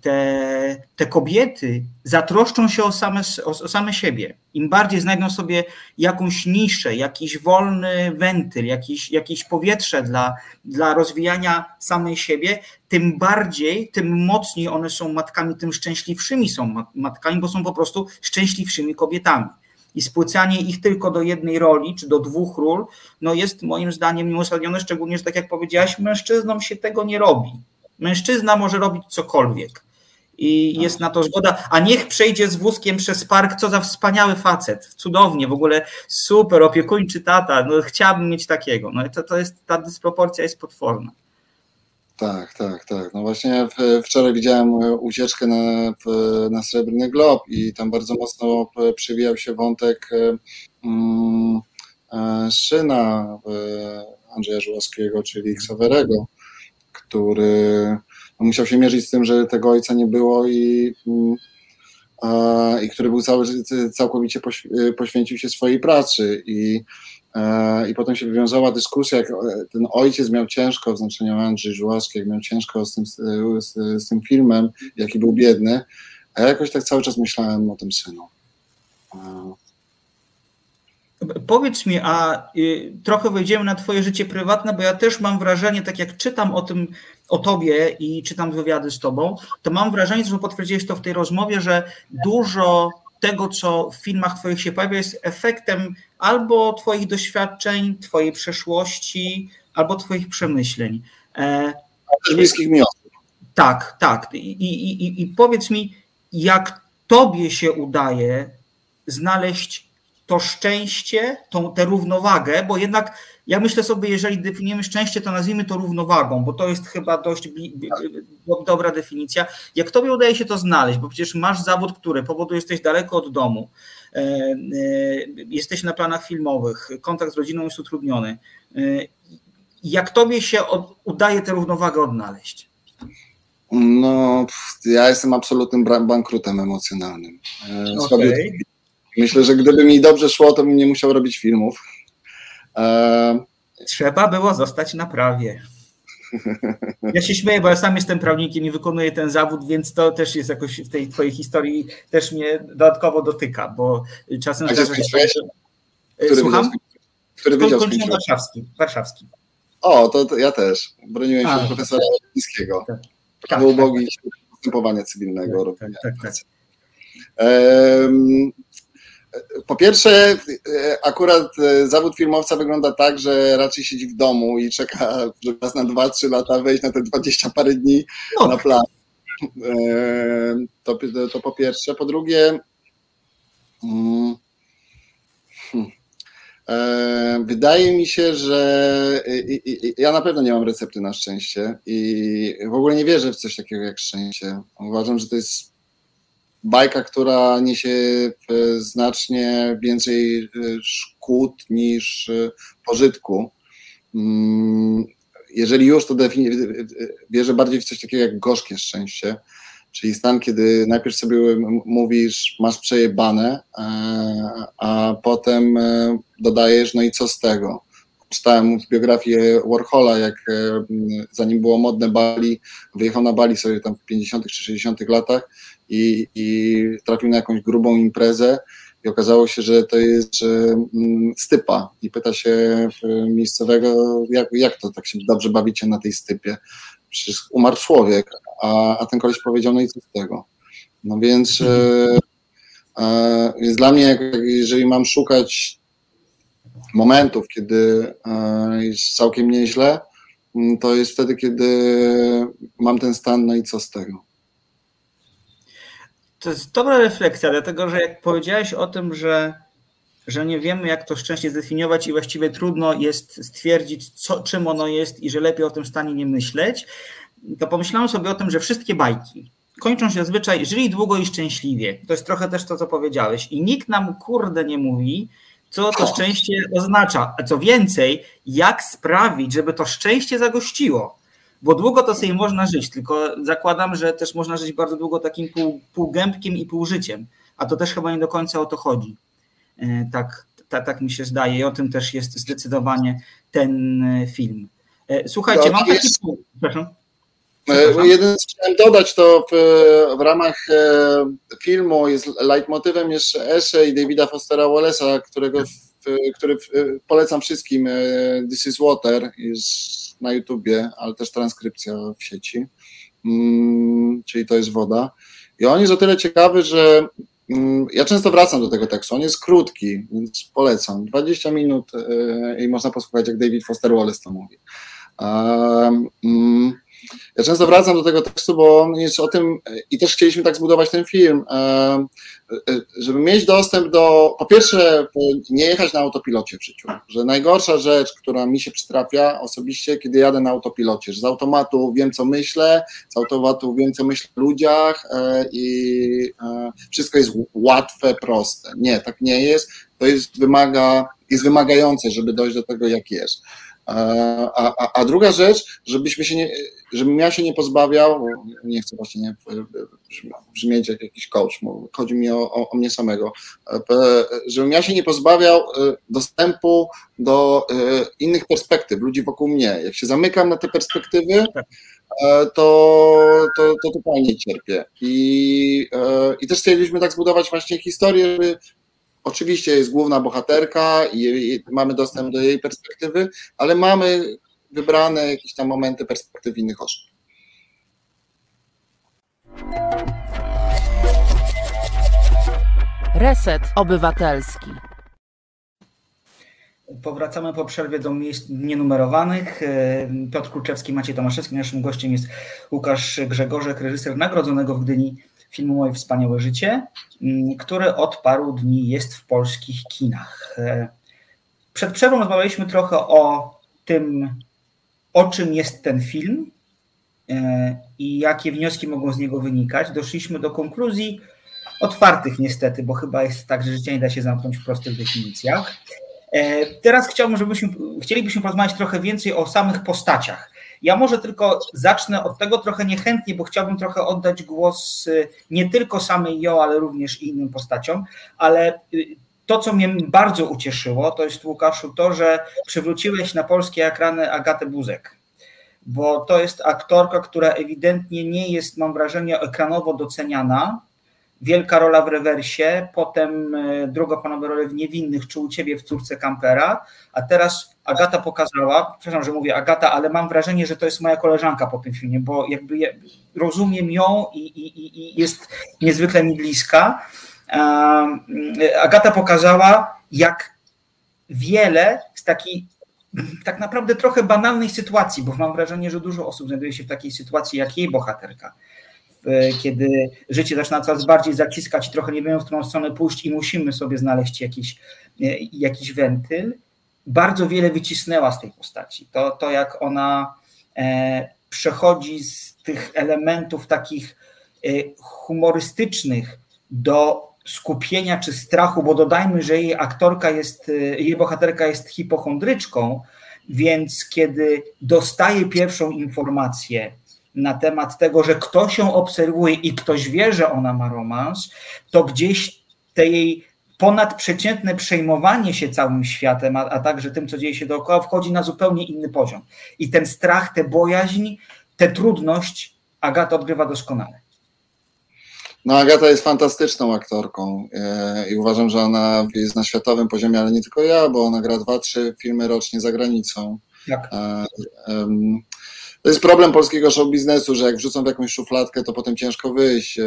te, te kobiety zatroszczą się o same, o, o same siebie, im bardziej znajdą sobie jakąś niszę, jakiś wolny wentyl, jakiś, jakieś powietrze dla, dla rozwijania samej siebie, tym bardziej, tym mocniej one są matkami, tym szczęśliwszymi są matkami, bo są po prostu szczęśliwszymi kobietami i spłycanie ich tylko do jednej roli, czy do dwóch ról, no jest moim zdaniem nieuzasadnione, szczególnie, że tak jak powiedziałaś, mężczyznom się tego nie robi. Mężczyzna może robić cokolwiek. I jest na to zgoda, a niech przejdzie z wózkiem przez park, co za wspaniały facet, cudownie, w ogóle super, opiekuńczy tata, no chciałbym mieć takiego, no to, to jest, ta dysproporcja jest potworna. Tak, tak, tak. No właśnie wczoraj widziałem ucieczkę na, na Srebrny Glob i tam bardzo mocno przywijał się wątek um, syna Andrzeja Żuławskiego, czyli Ksawerego, który no, musiał się mierzyć z tym, że tego ojca nie było i, mm, i który był cały, całkowicie poświęcił się swojej pracy i E, I potem się wywiązała dyskusja, jak ten ojciec miał ciężko, w znaczeniu Andrzej Żuławski, jak miał ciężko z tym, z, z tym filmem, jaki był biedny, a ja jakoś tak cały czas myślałem o tym synu. Powiedz mi, a y, trochę wejdziemy na Twoje życie prywatne, bo ja też mam wrażenie, tak jak czytam o tym, o Tobie i czytam wywiady z Tobą, to mam wrażenie, że potwierdziłeś to w tej rozmowie, że dużo tego, co w filmach Twoich się pojawia, jest efektem albo Twoich doświadczeń, Twojej przeszłości, albo Twoich przemyśleń. E, bliskich mi Tak, tak. I, i, I powiedz mi, jak Tobie się udaje znaleźć to szczęście, tą, tę równowagę, bo jednak ja myślę sobie, jeżeli definiujemy szczęście, to nazwijmy to równowagą, bo to jest chyba dość dobra definicja. Jak tobie udaje się to znaleźć, bo przecież masz zawód, który powoduje, jesteś daleko od domu, e, e, jesteś na planach filmowych, kontakt z rodziną jest utrudniony. E, jak tobie się udaje tę równowagę odnaleźć? No, ja jestem absolutnym bankrutem emocjonalnym. Okay. Myślę, że gdyby mi dobrze szło, to bym nie musiał robić filmów. E... Trzeba było zostać na prawie. Ja się śmieję, bo ja sam jestem prawnikiem i wykonuję ten zawód, więc to też jest jakoś w tej twojej historii też mnie dodatkowo dotyka, bo czasem A zdarza się. Który Słucham? Który wydział warszawski, warszawski. O, to, to ja też. Broniłem się A, profesora Liskiego. Tak, tak, był ubogi tak, postępowania cywilnego. Tak, tak, tak. Um, po pierwsze, e, akurat e, zawód filmowca wygląda tak, że raczej siedzi w domu i czeka, raz na 2-3 lata wejść na te 20 parę dni no. na plan. E, to, to po pierwsze. Po drugie, mm, hmm, wydaje mi się, że ja na pewno nie mam recepty na szczęście i w ogóle nie wierzę w coś takiego jak szczęście. Uważam, że to jest bajka, która niesie e, znacznie więcej e, szkód niż e, pożytku. Mm, jeżeli już, to wierzę bardziej w coś takiego jak gorzkie szczęście, czyli stan, kiedy najpierw sobie mówisz, masz przejebane, a potem dodajesz, no i co z tego? Czytałem biografię Warhola, jak zanim było modne Bali, wyjechał na Bali sobie tam w 50 czy 60 latach i, i trafił na jakąś grubą imprezę i okazało się, że to jest że, mm, stypa i pyta się miejscowego, jak, jak to tak się dobrze bawicie na tej stypie? Przecież umarł człowiek, a, a ten koleś powiedział, no i co z tego? No więc, mhm. e, e, więc dla mnie, jeżeli mam szukać momentów, kiedy e, jest całkiem nieźle, mm, to jest wtedy, kiedy mam ten stan, no i co z tego? To jest dobra refleksja, dlatego że jak powiedziałeś o tym, że, że nie wiemy, jak to szczęście zdefiniować i właściwie trudno jest stwierdzić, co, czym ono jest i że lepiej o tym stanie nie myśleć, to pomyślałem sobie o tym, że wszystkie bajki kończą się zazwyczaj żyli długo i szczęśliwie. To jest trochę też to, co powiedziałeś. I nikt nam kurde nie mówi, co to szczęście oznacza. A co więcej, jak sprawić, żeby to szczęście zagościło bo długo to sobie można żyć, tylko zakładam, że też można żyć bardzo długo takim pół, półgębkiem i półżyciem, a to też chyba nie do końca o to chodzi. E, tak, tak, tak mi się zdaje i o tym też jest zdecydowanie ten e, film. E, słuchajcie, mam taki. Przepraszam. Jeden co chciałem dodać, to w, w ramach filmu jest leitmotywem jeszcze esej Davida Fostera Wallace'a, którego, który polecam wszystkim. This is Water, jest na YouTubie, ale też transkrypcja w sieci, mm, czyli to jest woda. I on jest o tyle ciekawy, że mm, ja często wracam do tego tekstu. On jest krótki, więc polecam. 20 minut e, i można posłuchać, jak David Foster Wallace to mówi. Mm, ja często wracam do tego tekstu, bo on jest o tym, i też chcieliśmy tak zbudować ten film, e, e, żeby mieć dostęp do, po pierwsze, nie jechać na autopilocie w życiu, że najgorsza rzecz, która mi się przytrafia osobiście, kiedy jadę na autopilocie, że z automatu wiem, co myślę, z automatu wiem, co myślę o ludziach e, i wszystko jest łatwe, proste. Nie, tak nie jest. To jest, wymaga, jest wymagające, żeby dojść do tego, jak jest. A, a, a druga rzecz, żebyśmy się nie, żebym ja się nie pozbawiał, nie chcę właśnie nie brzmieć jak jakiś coach, chodzi mi o, o, o, mnie samego, żebym ja się nie pozbawiał dostępu do innych perspektyw, ludzi wokół mnie. Jak się zamykam na te perspektywy, to, to, to totalnie cierpię. I, I też chcieliśmy tak zbudować właśnie historię, żeby Oczywiście jest główna bohaterka i mamy dostęp do jej perspektywy, ale mamy wybrane jakieś tam momenty perspektyw innych osób. Reset Obywatelski. Powracamy po przerwie do miejsc nienumerowanych. Piotr Kluczewski, Maciej Tomaszewski. Naszym gościem jest Łukasz Grzegorzek, reżyser nagrodzonego w Gdyni filmu Moje Wspaniałe Życie, mm, który od paru dni jest w polskich kinach. E, przed przerwą rozmawialiśmy trochę o tym, o czym jest ten film e, i jakie wnioski mogą z niego wynikać. Doszliśmy do konkluzji otwartych niestety, bo chyba jest tak, że życie nie da się zamknąć w prostych definicjach. E, teraz chciałbym, żebyśmy, chcielibyśmy porozmawiać trochę więcej o samych postaciach. Ja może tylko zacznę od tego trochę niechętnie, bo chciałbym trochę oddać głos y, nie tylko samej Jo, ale również innym postaciom, ale y, to, co mnie bardzo ucieszyło, to jest Łukaszu to, że przywróciłeś na polskie ekrany Agatę Buzek, bo to jest aktorka, która ewidentnie nie jest, mam wrażenie, ekranowo doceniana, wielka rola w rewersie, potem e, drugopanowe role w Niewinnych, czy u Ciebie w Córce Kampera, a teraz Agata pokazała, przepraszam, że mówię Agata, ale mam wrażenie, że to jest moja koleżanka po tym filmie, bo jakby rozumiem ją i, i, i jest niezwykle mi bliska. Agata pokazała, jak wiele z takiej tak naprawdę trochę banalnej sytuacji, bo mam wrażenie, że dużo osób znajduje się w takiej sytuacji jak jej bohaterka kiedy życie zaczyna coraz bardziej zaciskać trochę nie wiemy, w którą stronę pójść i musimy sobie znaleźć jakiś, e, jakiś wentyl, bardzo wiele wycisnęła z tej postaci. To, to jak ona e, przechodzi z tych elementów takich humorystycznych do skupienia czy strachu, bo dodajmy, że jej aktorka jest, jej bohaterka jest hipochondryczką, więc kiedy dostaje pierwszą informację, na temat tego, że ktoś ją obserwuje i ktoś wie, że ona ma romans, to gdzieś te jej ponadprzeciętne przejmowanie się całym światem, a, a także tym, co dzieje się dookoła, wchodzi na zupełnie inny poziom. I ten strach, tę bojaźń, tę trudność Agata odgrywa doskonale. No, Agata jest fantastyczną aktorką e, i uważam, że ona jest na światowym poziomie, ale nie tylko ja, bo ona gra dwa, trzy filmy rocznie za granicą. Tak. To jest problem polskiego show biznesu, że jak wrzucą w jakąś szufladkę, to potem ciężko wyjść e,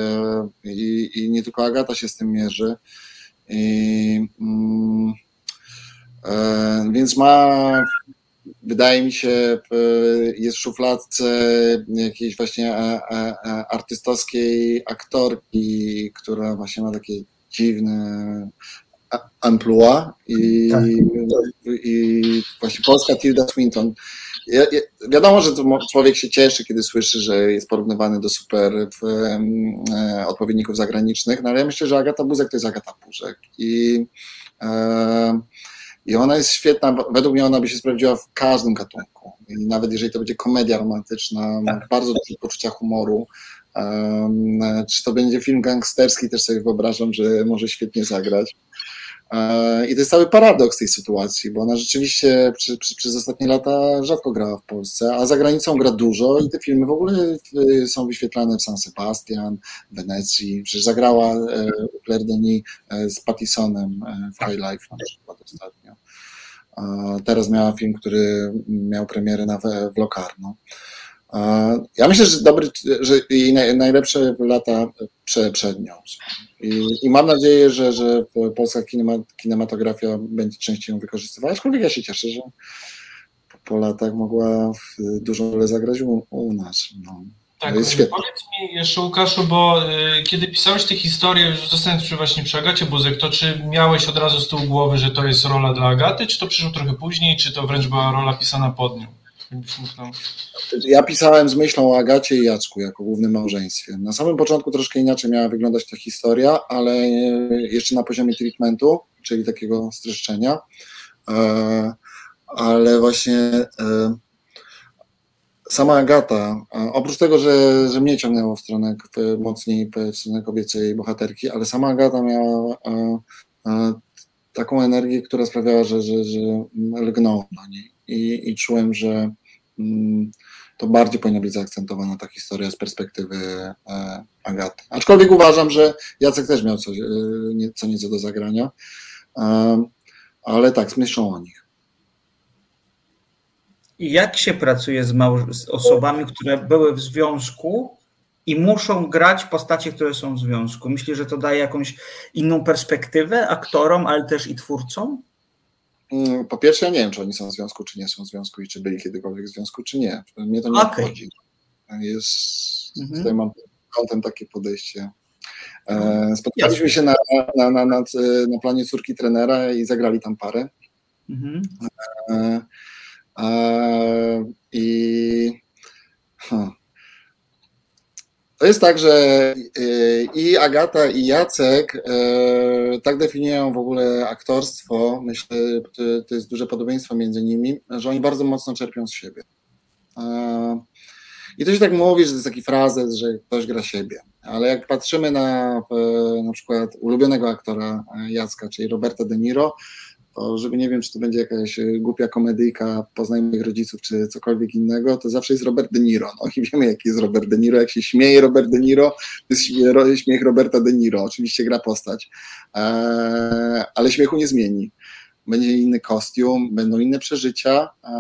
i, i nie tylko Agata się z tym mierzy. I, mm, e, więc ma, wydaje mi się, jest w szufladce jakiejś właśnie artystowskiej aktorki, która właśnie ma takie dziwne amplua i, tak. i właśnie polska Tilda Swinton ja, ja, wiadomo, że człowiek się cieszy, kiedy słyszy, że jest porównywany do super w, e, odpowiedników zagranicznych, no ale ja myślę, że Agata Buzek to jest Agata Buzek i, e, i ona jest świetna, według mnie ona by się sprawdziła w każdym gatunku, I nawet jeżeli to będzie komedia romantyczna, tak. bardzo dużo poczucia humoru, e, czy to będzie film gangsterski, też sobie wyobrażam, że może świetnie zagrać. E, I to jest cały paradoks tej sytuacji, bo ona rzeczywiście przez ostatnie lata rzadko grała w Polsce, a za granicą gra dużo i te filmy w ogóle są wyświetlane w San Sebastian, w Wenecji. Przecież zagrała e, Claire Denis e, z Pattisonem w High Life na przykład ostatnio. Teraz miała film, który miał premierę na, w Locarno. Ja myślę, że dobry, że jej najlepsze lata przed nią. I, I, mam nadzieję, że, że polska kinematografia będzie częściej ją wykorzystywała, aczkolwiek ja się cieszę, że po, po latach mogła dużą rolę zagrać u, u nas. No. Tak, jest świetne. powiedz mi jeszcze Łukaszu, bo y, kiedy pisałeś tę historię, już zostając przy właśnie przy Agacie Buzek, to czy miałeś od razu z tyłu głowy, że to jest rola dla Agaty, czy to przyszło trochę później, czy to wręcz była rola pisana pod nią? Ja pisałem z myślą o Agacie i Jacku jako głównym małżeństwie. Na samym początku troszkę inaczej miała wyglądać ta historia, ale jeszcze na poziomie treatmentu, czyli takiego streszczenia. E, ale właśnie sama Agata, oprócz tego, że, że mnie ciągnęło w stronę mocniej w stronę kobiecej bohaterki, ale sama Agata miała taką energię, która sprawiała, że, że, że lgnąłem na niej i, i czułem, że mm, to bardziej powinna być zaakcentowana ta historia z perspektywy e, Agaty. Aczkolwiek uważam, że Jacek też miał coś, e, co nieco do zagrania, ale tak, z myślą o nich. Jak się pracuje z, z osobami, które były w związku i muszą grać postacie, które są w związku? Myślę, że to daje jakąś inną perspektywę aktorom, ale też i twórcom? Mm, po pierwsze, ja nie wiem, czy oni są w związku, czy nie są w związku i czy byli kiedykolwiek w związku, czy nie. Mnie to nie okay. obchodzi. Jest, mhm. Tutaj mam kątem takie podejście. E, spotkaliśmy się na, na, na, na, na planie córki trenera i zagrali tam parę. Mhm. E, e, I hmm, to jest tak, że y, i Agata, i Jacek y, tak definiują w ogóle aktorstwo. Myślę, że to jest duże podobieństwo między nimi, że oni bardzo mocno czerpią z siebie. Y, I to się tak mówi, że to jest taki frazes, że ktoś gra siebie. Ale jak patrzymy na na przykład ulubionego aktora Jacka, czyli Roberta De Niro, to żeby nie wiem, czy to będzie jakaś e, głupia komedyjka Poznaj moich rodziców, czy cokolwiek innego, to zawsze jest Robert De Niro. No i wiemy, jaki jest Robert De Niro. Jak się śmieje Robert De Niro, to jest śmiech Roberta De Niro. Oczywiście gra postać, eee, ale śmiechu nie zmieni. Będzie inny kostium, będą inne przeżycia, eee,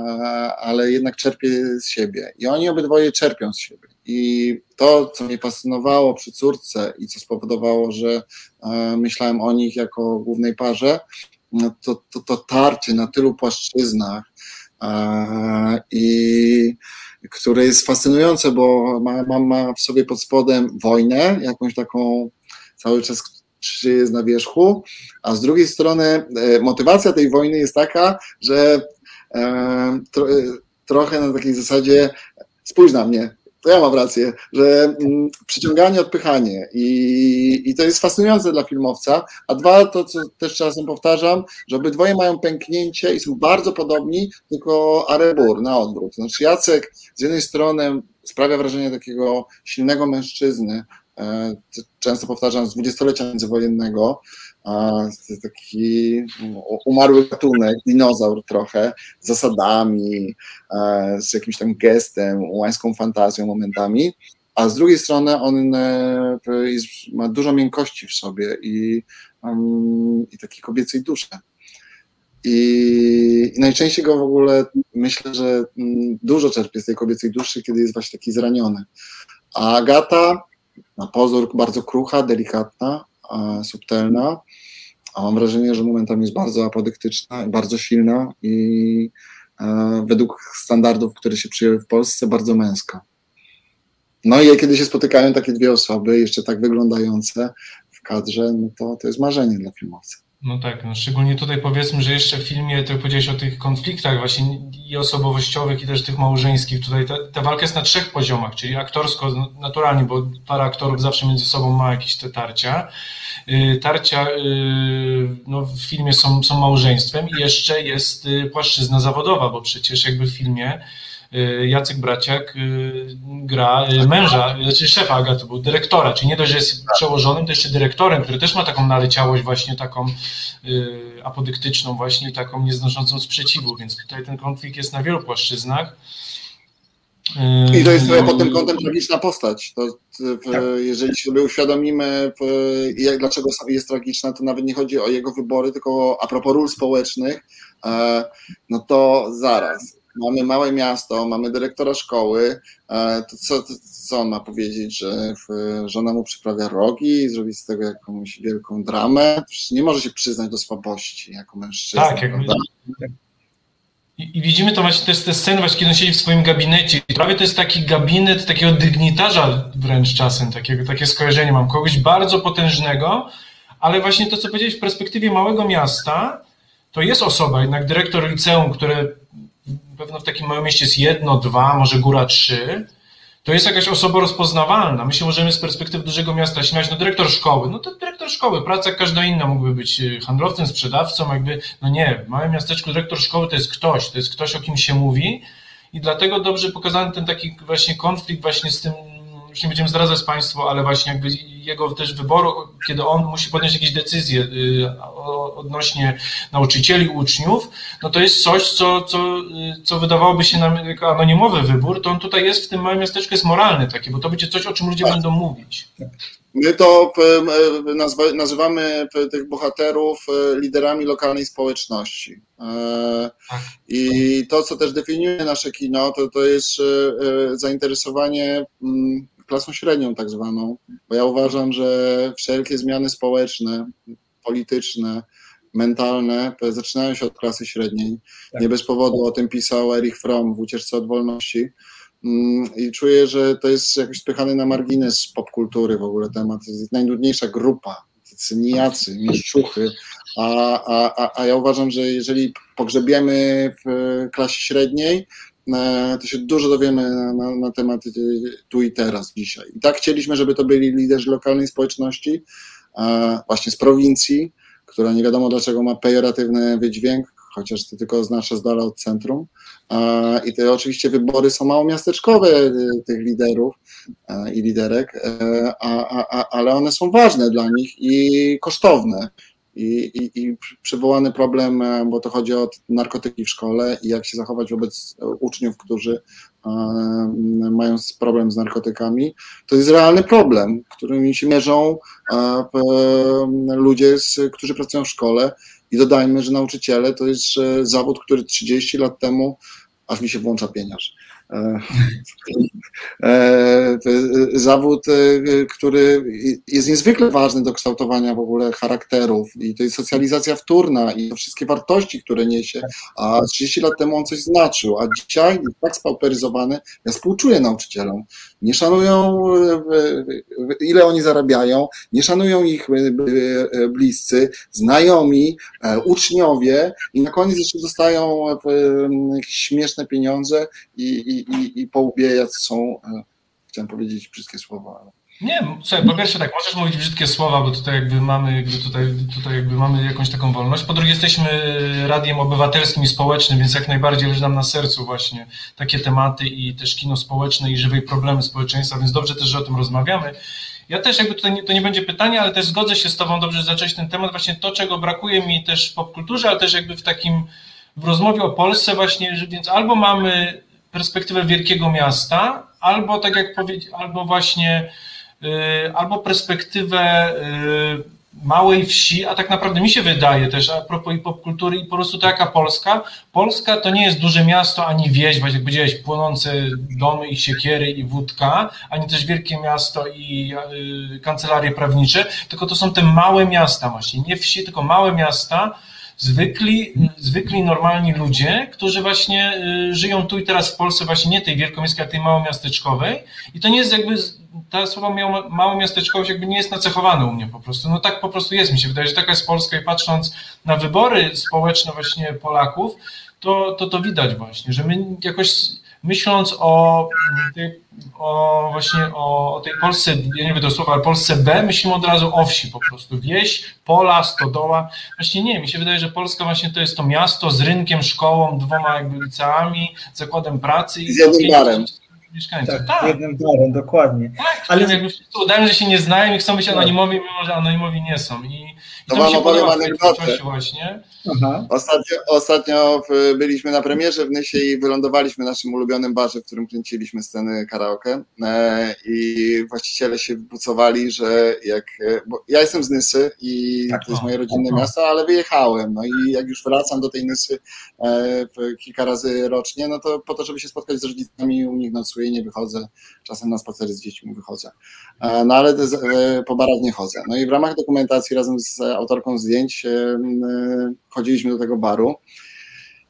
ale jednak czerpie z siebie. I oni obydwoje czerpią z siebie. I to, co mnie fascynowało przy córce i co spowodowało, że e, myślałem o nich jako głównej parze, to, to, to tarcie na tylu płaszczyznach i które jest fascynujące, bo ma, ma w sobie pod spodem wojnę, jakąś taką cały czas czy jest na wierzchu, a z drugiej strony e, motywacja tej wojny jest taka, że e, tro, trochę na takiej zasadzie spójrz na mnie, to ja mam rację, że mm, przyciąganie, odpychanie i, i to jest fascynujące dla filmowca, a dwa, to co też czasem powtarzam, że obydwoje mają pęknięcie i są bardzo podobni, tylko Arebur na odwrót. Znaczy Jacek z jednej strony sprawia wrażenie takiego silnego mężczyzny, e, często powtarzam, z dwudziestolecia międzywojennego, taki umarły gatunek, dinozaur trochę, z zasadami, z jakimś tam gestem, łańską fantazją momentami, a z drugiej strony on e, ma dużo miękkości w sobie i, um, i takiej kobiecej duszy. I, I, najczęściej go w ogóle myślę, że mm, dużo czerpie z tej kobiecej duszy, kiedy jest właśnie taki zraniony. A Agata, na pozór bardzo krucha, delikatna, subtelna, a mam wrażenie, że momentami jest bardzo apodyktyczna, bardzo silna i e, według standardów, które się przyjęły w Polsce, bardzo męska. No i kiedy się spotykają takie dwie osoby, jeszcze tak wyglądające w kadrze, no to to jest marzenie dla filmowca. No tak, no szczególnie tutaj powiedzmy, że jeszcze w filmie, to powiedziałeś o tych konfliktach właśnie i osobowościowych i też tych małżeńskich. Tutaj ta, ta walka jest na trzech poziomach, czyli aktorsko, no, naturalnie, bo para aktorów zawsze między sobą ma jakieś te tarcia. Y, tarcia y, no, w filmie są, są małżeństwem i jeszcze jest y, płaszczyzna zawodowa, bo przecież jakby w filmie Jacek Braciak y, gra y, męża, znaczy szefa Agaty, był dyrektora, czyli nie dość, że jest przełożonym, to jeszcze dyrektorem, który też ma taką naleciałość właśnie taką apodyktyczną właśnie, taką nieznoszącą sprzeciwu, więc tutaj ten konflikt jest na wielu płaszczyznach. I to jest trochę pod tym kątem tragiczna postać. To, tak. Jeżeli sobie uświadomimy, jak, dlaczego jest tragiczna, to nawet nie chodzi o jego wybory, tylko a propos ról społecznych, e, no to zaraz mamy małe miasto, mamy dyrektora szkoły, e, to co, to co on ma powiedzieć, że żona mu przyprawia rogi i zrobić z tego jakąś wielką dramę? Przecież nie może się przyznać do słabości jako mężczyzna. Tak, jakby, i, widzimy to właśnie, to jest te sceny właśnie, kiedy on siedzi w swoim gabinecie. I prawie to jest taki gabinet takiego dygnitarza wręcz czasem, takiego, takie skojarzenie mam, kogoś bardzo potężnego, ale właśnie to, co powiedziałeś w perspektywie małego miasta, to jest osoba, jednak dyrektor liceum, które pewno w takim małym mieście jest jedno, dwa, może góra trzy, to jest jakaś osoba rozpoznawalna. My się możemy z perspektywy dużego miasta śmiać, no dyrektor szkoły, no to dyrektor szkoły, praca jak każda inna, mógłby być handlowcem, sprzedawcą, jakby, no nie, w małym miasteczku dyrektor szkoły to jest ktoś, to jest ktoś, o kim się mówi. I dlatego dobrze pokazany ten taki właśnie konflikt właśnie z tym już nie będziemy zdradzać Państwu, ale właśnie jakby jego też wyboru, kiedy on musi podjąć jakieś decyzje y, odnośnie nauczycieli, uczniów, no to jest coś, co, co, y, co wydawałoby się nam jako anonimowy wybór, to on tutaj jest w tym małym miasteczku jest moralny taki, bo to będzie coś, o czym ludzie tak. będą mówić. My to nazywamy tych bohaterów e, liderami lokalnej społeczności. E, tak. I to, co też definiuje nasze kino, to, to jest e, zainteresowanie mm, klasą średnią tak zwaną, bo ja uważam, że wszelkie zmiany społeczne, polityczne, mentalne zaczynają się od klasy średniej. Tak. Nie bez powodu o tym pisał Erich Fromm w Ucieczce od Wolności. Mm, I czuję, że to jest jakoś spychany na margines popkultury w ogóle temat. To jest najnudniejsza grupa, tacy nijacy, mieszczuchy, a, a, a ja uważam, że jeżeli pogrzebiemy w klasie średniej, to się dużo dowiemy na, na, na, temat e, tu i teraz dzisiaj. I tak chcieliśmy, żeby to byli liderzy lokalnej społeczności, e, właśnie z prowincji, która nie wiadomo dlaczego ma pejoratywny wydźwięk, chociaż to tylko oznacza z dala od centrum. I te oczywiście wybory są mało miasteczkowe tych liderów i liderek, a, a, ale one są ważne dla nich i kosztowne i, i, i przywołany problem, e, bo to chodzi o narkotyki w szkole i jak się zachować wobec uczniów, którzy e, mają problem z narkotykami, to jest realny problem, którymi się mierzą e, ludzie, którzy pracują w szkole i dodajmy, że nauczyciele to jest zawód, który 30 lat temu aż mi się włącza pieniądz. E, e, zawód, e, który jest niezwykle ważny do kształtowania w ogóle charakterów i to jest socjalizacja wtórna i wszystkie wartości, które niesie, a 30 lat temu on coś znaczył, a dzisiaj jest tak spauperyzowany, ja współczuję nauczycielom, nie szanują ile oni zarabiają, nie szanują ich bliscy, znajomi, uczniowie i na koniec jeszcze dostają śmieszne pieniądze i, i, i, po łbie, są, e, chciałem powiedzieć wszystkie słowa, ale... Nie, słuchaj, po pierwsze tak, możesz mówić brzydkie słowa, bo tutaj jakby mamy, jakby tutaj, tutaj jakby mamy jakąś taką wolność. Po drugie jesteśmy radiem obywatelskim i społecznym, więc jak najbardziej leży nam na sercu właśnie takie tematy i też kino społeczne i żywej problemy społeczeństwa, więc dobrze też, że o tym rozmawiamy. Ja też jakby tutaj nie, to nie będzie pytanie, ale też zgodzę się z Tobą, dobrze, zacząć ten temat, właśnie to, czego brakuje mi też w popkulturze, ale też jakby w takim, w rozmowie o Polsce właśnie, więc albo mamy perspektywę wielkiego miasta, albo tak jak powiedzieć, albo właśnie, albo perspektywę y, małej wsi, a tak naprawdę mi się wydaje też, a propos i popkultury i po prostu to jaka Polska, Polska to nie jest duże miasto ani wieś, właśnie jak powiedziałeś, płonące domy i siekiery i wódka, ani też wielkie miasto i y, kancelarie prawnicze, tylko to są te małe miasta właśnie, nie wsi, tylko małe miasta, zwykli, zwykli normalni ludzie, którzy właśnie y, żyją tu i teraz w Polsce, właśnie nie tej wielkomiejskiej, a tej małomiasteczkowej. I to nie jest jakby, ta słowa małomiasteczkowość jakby nie jest nacechowane u mnie po prostu. No tak po prostu jest, mi się wydaje, że taka jest Polska i patrząc na wybory społeczne właśnie Polaków, to, to, to widać właśnie, że my jakoś myśląc o, o właśnie o, o, tej Polsce, ja nie wiem to słowa, ale Polsce B, myślimy od razu o wsi po prostu. Wieś, pola, stodoła. Właśnie nie, mi się wydaje, że Polska właśnie to jest to miasto z rynkiem, szkołą, dwoma jakby liceami, zakładem pracy i z jednym barem. Mieszkańców. Tak, tak. jednym barem, dokładnie. Tak, ale jakby wszyscy udają, że się nie znają i chcą być anonimowi, mimo że anonimowi nie są. I to, wam opowiem anegdotę. Właśnie. Ostatnio, ostatnio byliśmy na premierze w Nysie i wylądowaliśmy w naszym ulubionym barze, w którym kręciliśmy sceny karaoke e, i właściciele się wypucowali, że jak, e, bo ja jestem z Nysy i tak, to jest moje rodzinne no. miasto, ale wyjechałem, no i jak już wracam do tej Nysy e, kilka razy rocznie, no to po to, żeby się spotkać z rodzicami, u nich nocuję, nie wychodzę, czasem na spacery z dziećmi wychodzę, no ale po barach nie chodzę. No i w ramach dokumentacji razem z autorką zdjęć chodziliśmy do tego baru.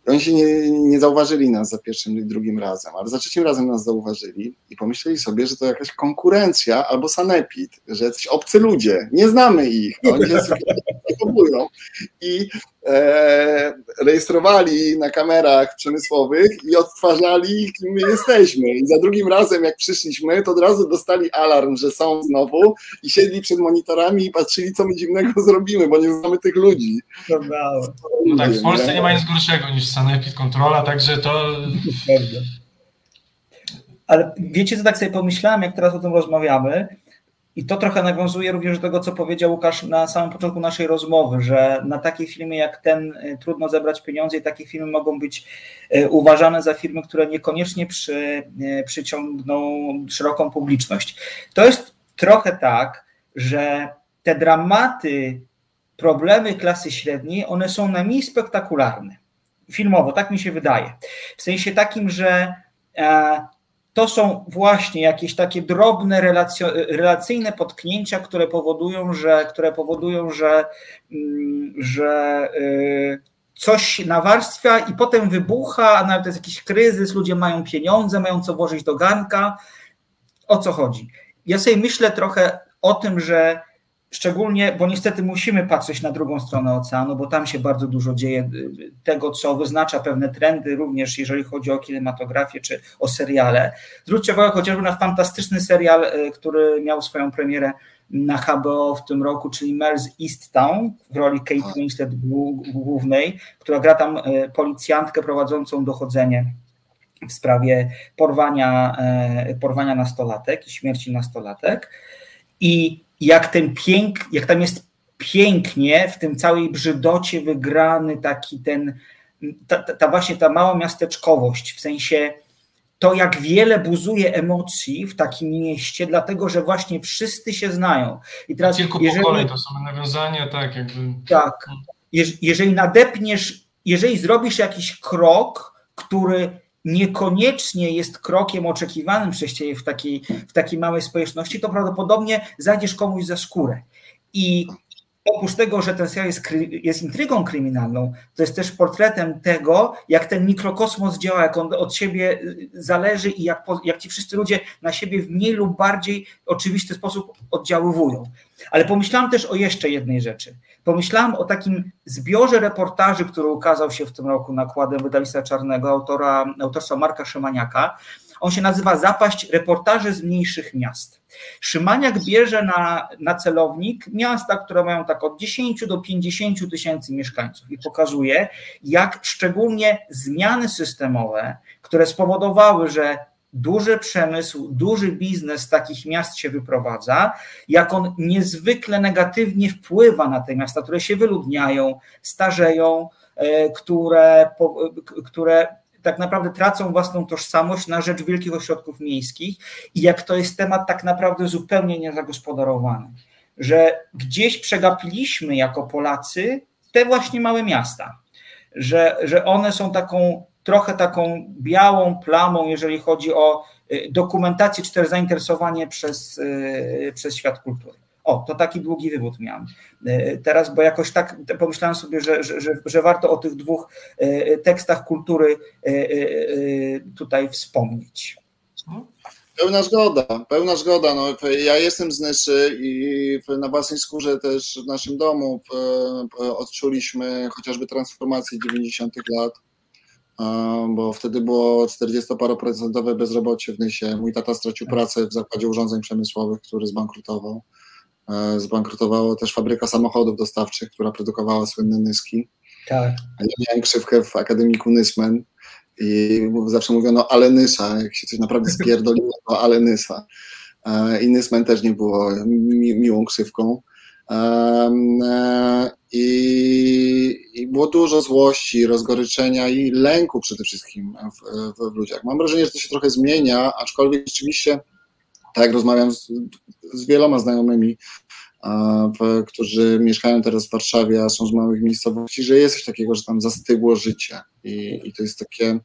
Oni się nie, nie zauważyli nas za pierwszym i drugim razem, ale za trzecim razem nas zauważyli i pomyśleli sobie, że to jakaś konkurencja albo sanepid, że jacyś obcy ludzie, nie znamy ich, oni się zachowują. I e, rejestrowali na kamerach przemysłowych i odtwarzali, kim my jesteśmy. I za drugim razem, jak przyszliśmy, to od razu dostali alarm, że są znowu i siedli przed monitorami i patrzyli, co my dziwnego zrobimy, bo nie znamy tych ludzi. No, tak, w Polsce nie ma nic gorszego niż sanepid kontrola, także to... Ale wiecie, co tak sobie pomyślałem, jak teraz o tym rozmawiamy, i to trochę nawiązuje również do tego, co powiedział Łukasz na samym początku naszej rozmowy, że na takie filmy jak ten y, trudno zebrać pieniądze i takie filmy mogą być y, uważane za firmy, które niekoniecznie przy, y, przyciągną szeroką publiczność. To jest trochę tak, że te dramaty, problemy klasy średniej, one są najmniej spektakularne. Filmowo, tak mi się wydaje. W sensie takim, że e, to są właśnie jakieś takie drobne relacyjne potknięcia, które powodują, że, które powodują, że, mm, że y, coś nawarstwia i potem wybucha, a nawet jest jakiś kryzys, ludzie mają pieniądze, mają co włożyć do garnka. O co chodzi? Ja sobie myślę trochę o tym, że Szczególnie, bo niestety musimy patrzeć na drugą stronę oceanu, bo tam się bardzo dużo dzieje tego, co wyznacza pewne trendy, również jeżeli chodzi o kinematografię czy o seriale. Zwróćcie uwagę chociażby na fantastyczny serial, e, który miał swoją premierę na HBO w tym roku, czyli Mel's East Town w roli Kate tak. Winslet głównej, która gra tam e, policjantkę prowadzącą dochodzenie w sprawie porwania, porwania nastolatek i śmierci nastolatek. I jak ten pięk, jak tam jest pięknie w tym całej brzydocie wygrany taki ten, ta, ta właśnie ta mała miasteczkowość, w sensie to, jak wiele buzuje emocji w takim mieście, dlatego że właśnie wszyscy się znają. I teraz, Kilku jeżeli, pokoleń to są nawiązania, tak jakby. Tak. Jeżeli nadepniesz, jeżeli zrobisz jakiś krok, który niekoniecznie jest krokiem oczekiwanym przez ciebie w takiej, w takiej małej społeczności, to prawdopodobnie zajdziesz komuś za skórę. I oprócz tego, że ten serial jest, jest intrygą kryminalną, to jest też portretem tego, jak ten mikrokosmos działa, jak on od siebie y, zależy i jak, jak ci wszyscy ludzie na siebie w mniej lub bardziej oczywisty sposób oddziaływują. Ale pomyślałam też o jeszcze jednej rzeczy. Pomyślałam o takim zbiorze reportaży, który ukazał się w tym roku nakładem wydawnictwa czarnego autora, autorstwa Marka Szymaniaka. On się nazywa Zapaść reportaży z mniejszych miast. Szymaniak bierze na, na celownik miasta, które mają tak od 10 do 50 tysięcy mieszkańców i pokazuje, jak szczególnie zmiany systemowe, które spowodowały, że duży przemysł, duży biznes z takich miast się wyprowadza, jak on niezwykle negatywnie wpływa na te miasta, które się wyludniają, starzeją, e, które, które tak naprawdę tracą własną tożsamość na rzecz wielkich ośrodków miejskich i jak to jest temat tak naprawdę zupełnie niezagospodarowany, że gdzieś przegapiliśmy jako Polacy te właśnie małe miasta, że, że one są taką trochę taką białą plamą, jeżeli chodzi o y, dokumentację czy też zainteresowanie przez, y, przez świat kultury. O, to taki długi wywód miałem y, teraz, bo jakoś tak pomyślałem sobie, że, że, że warto o tych dwóch tekstach kultury tutaj wspomnieć. Pełna zgoda, pełna zgoda. No, ja jestem z Nysy i na własnej skórze też w naszym domu odczuliśmy chociażby transformację 90. lat bo wtedy było 40-paroprocentowe bezrobocie w Nysie. Mój tata stracił pracę w zakładzie urządzeń przemysłowych, który zbankrutował. E, zbankrutowała też fabryka samochodów dostawczych, która produkowała słynne Nyski. Tak. Ja miałem krzywkę w Akademiku Nysmen i zawsze mówiono ale Nysa, jak się coś naprawdę spierdoliło, to ale Nysa. E, I Nysmen też nie było mi miłą krzywką. E, I, I, było dużo złości, rozgoryczenia i lęku przede wszystkim w, w, w, ludziach. Mam wrażenie, że to się trochę zmienia, aczkolwiek rzeczywiście, tak rozmawiam z, z wieloma znajomymi, którzy mieszkają teraz w Warszawie, a są z małych miejscowości, że jest coś takiego, że tam zastygło życie. I, i to jest takie.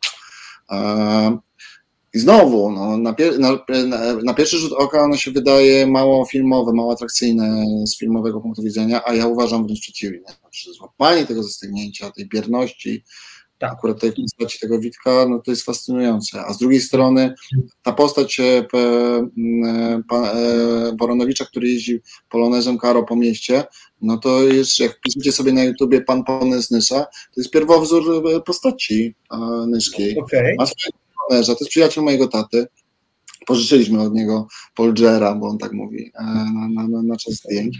I znowu, no, na, pier na, na, pierwszy rzut oka ono się wydaje mało filmowe, mało atrakcyjne z filmowego punktu widzenia, a ja uważam wręcz przeciwnie. Znaczy, złapanie tego zastygnięcia, tej bierności Tak. Akurat tej postaci tego Witka, no to jest fascynujące. A z drugiej strony ta postać e, e, Baronowicza, który jeździ polonezem Karo po mieście, no to jest, jak wpiszecie sobie na YouTubie pan Polonez Nysa, to jest pierwowzór e, postaci Nyskiej. Okay. Ma swojego to jest przyjaciel mojego taty. Pożyczyliśmy od niego Polgera, bo on tak mówi, na, na, na, na czas zdjęć.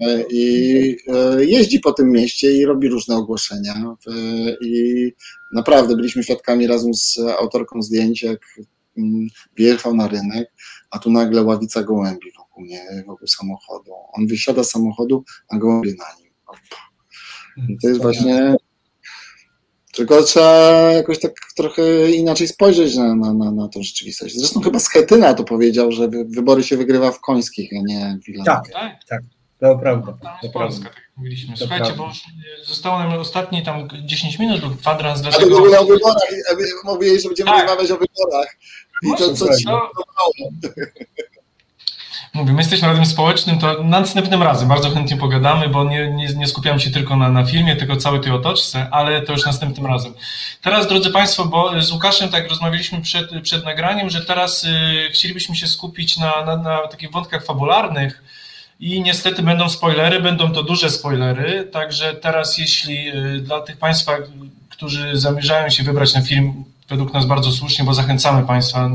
E, i e, jeździ po tym mieście i robi różne ogłoszenia. E, I naprawdę byliśmy świadkami razem z autorką zdjęć, jak mm, wjechał na rynek, a tu nagle ławica gołębi wokół, nie, wokół samochodu. On wysiada z samochodu, a gołębie na nim. To jest właśnie. Tylko trzeba jakoś tak trochę inaczej spojrzeć na, na, na, na tą rzeczywistość. Zresztą chyba Schetyna to powiedział, że wybory się wygrywa w końskich, a nie w. Tak, tak, tak. To prawda. Jest Polska, tak jak mówiliśmy. To Słuchajcie, prawda. bo zostało nam ostatnie tam 10 minut lub kwadrans. Dlaczego... A to było o wyborach. Mówili, że będziemy tak. rozmawiać o wyborach. I to co ci to... Mówię, my jesteśmy radiem społecznym, to następnym razem bardzo chętnie pogadamy, bo nie, nie, nie skupiamy się tylko na, na filmie, tylko całej tej otoczce, ale to już następnym razem. Teraz, drodzy Państwo, bo z Łukaszem tak rozmawialiśmy przed, przed nagraniem, że teraz y, chcielibyśmy się skupić na, na, na takich wątkach fabularnych, i niestety będą spoilery, będą to duże spoilery, także teraz jeśli y, dla tych Państwa, którzy zamierzają się wybrać na film, według nas bardzo słusznie, bo zachęcamy Państwa y,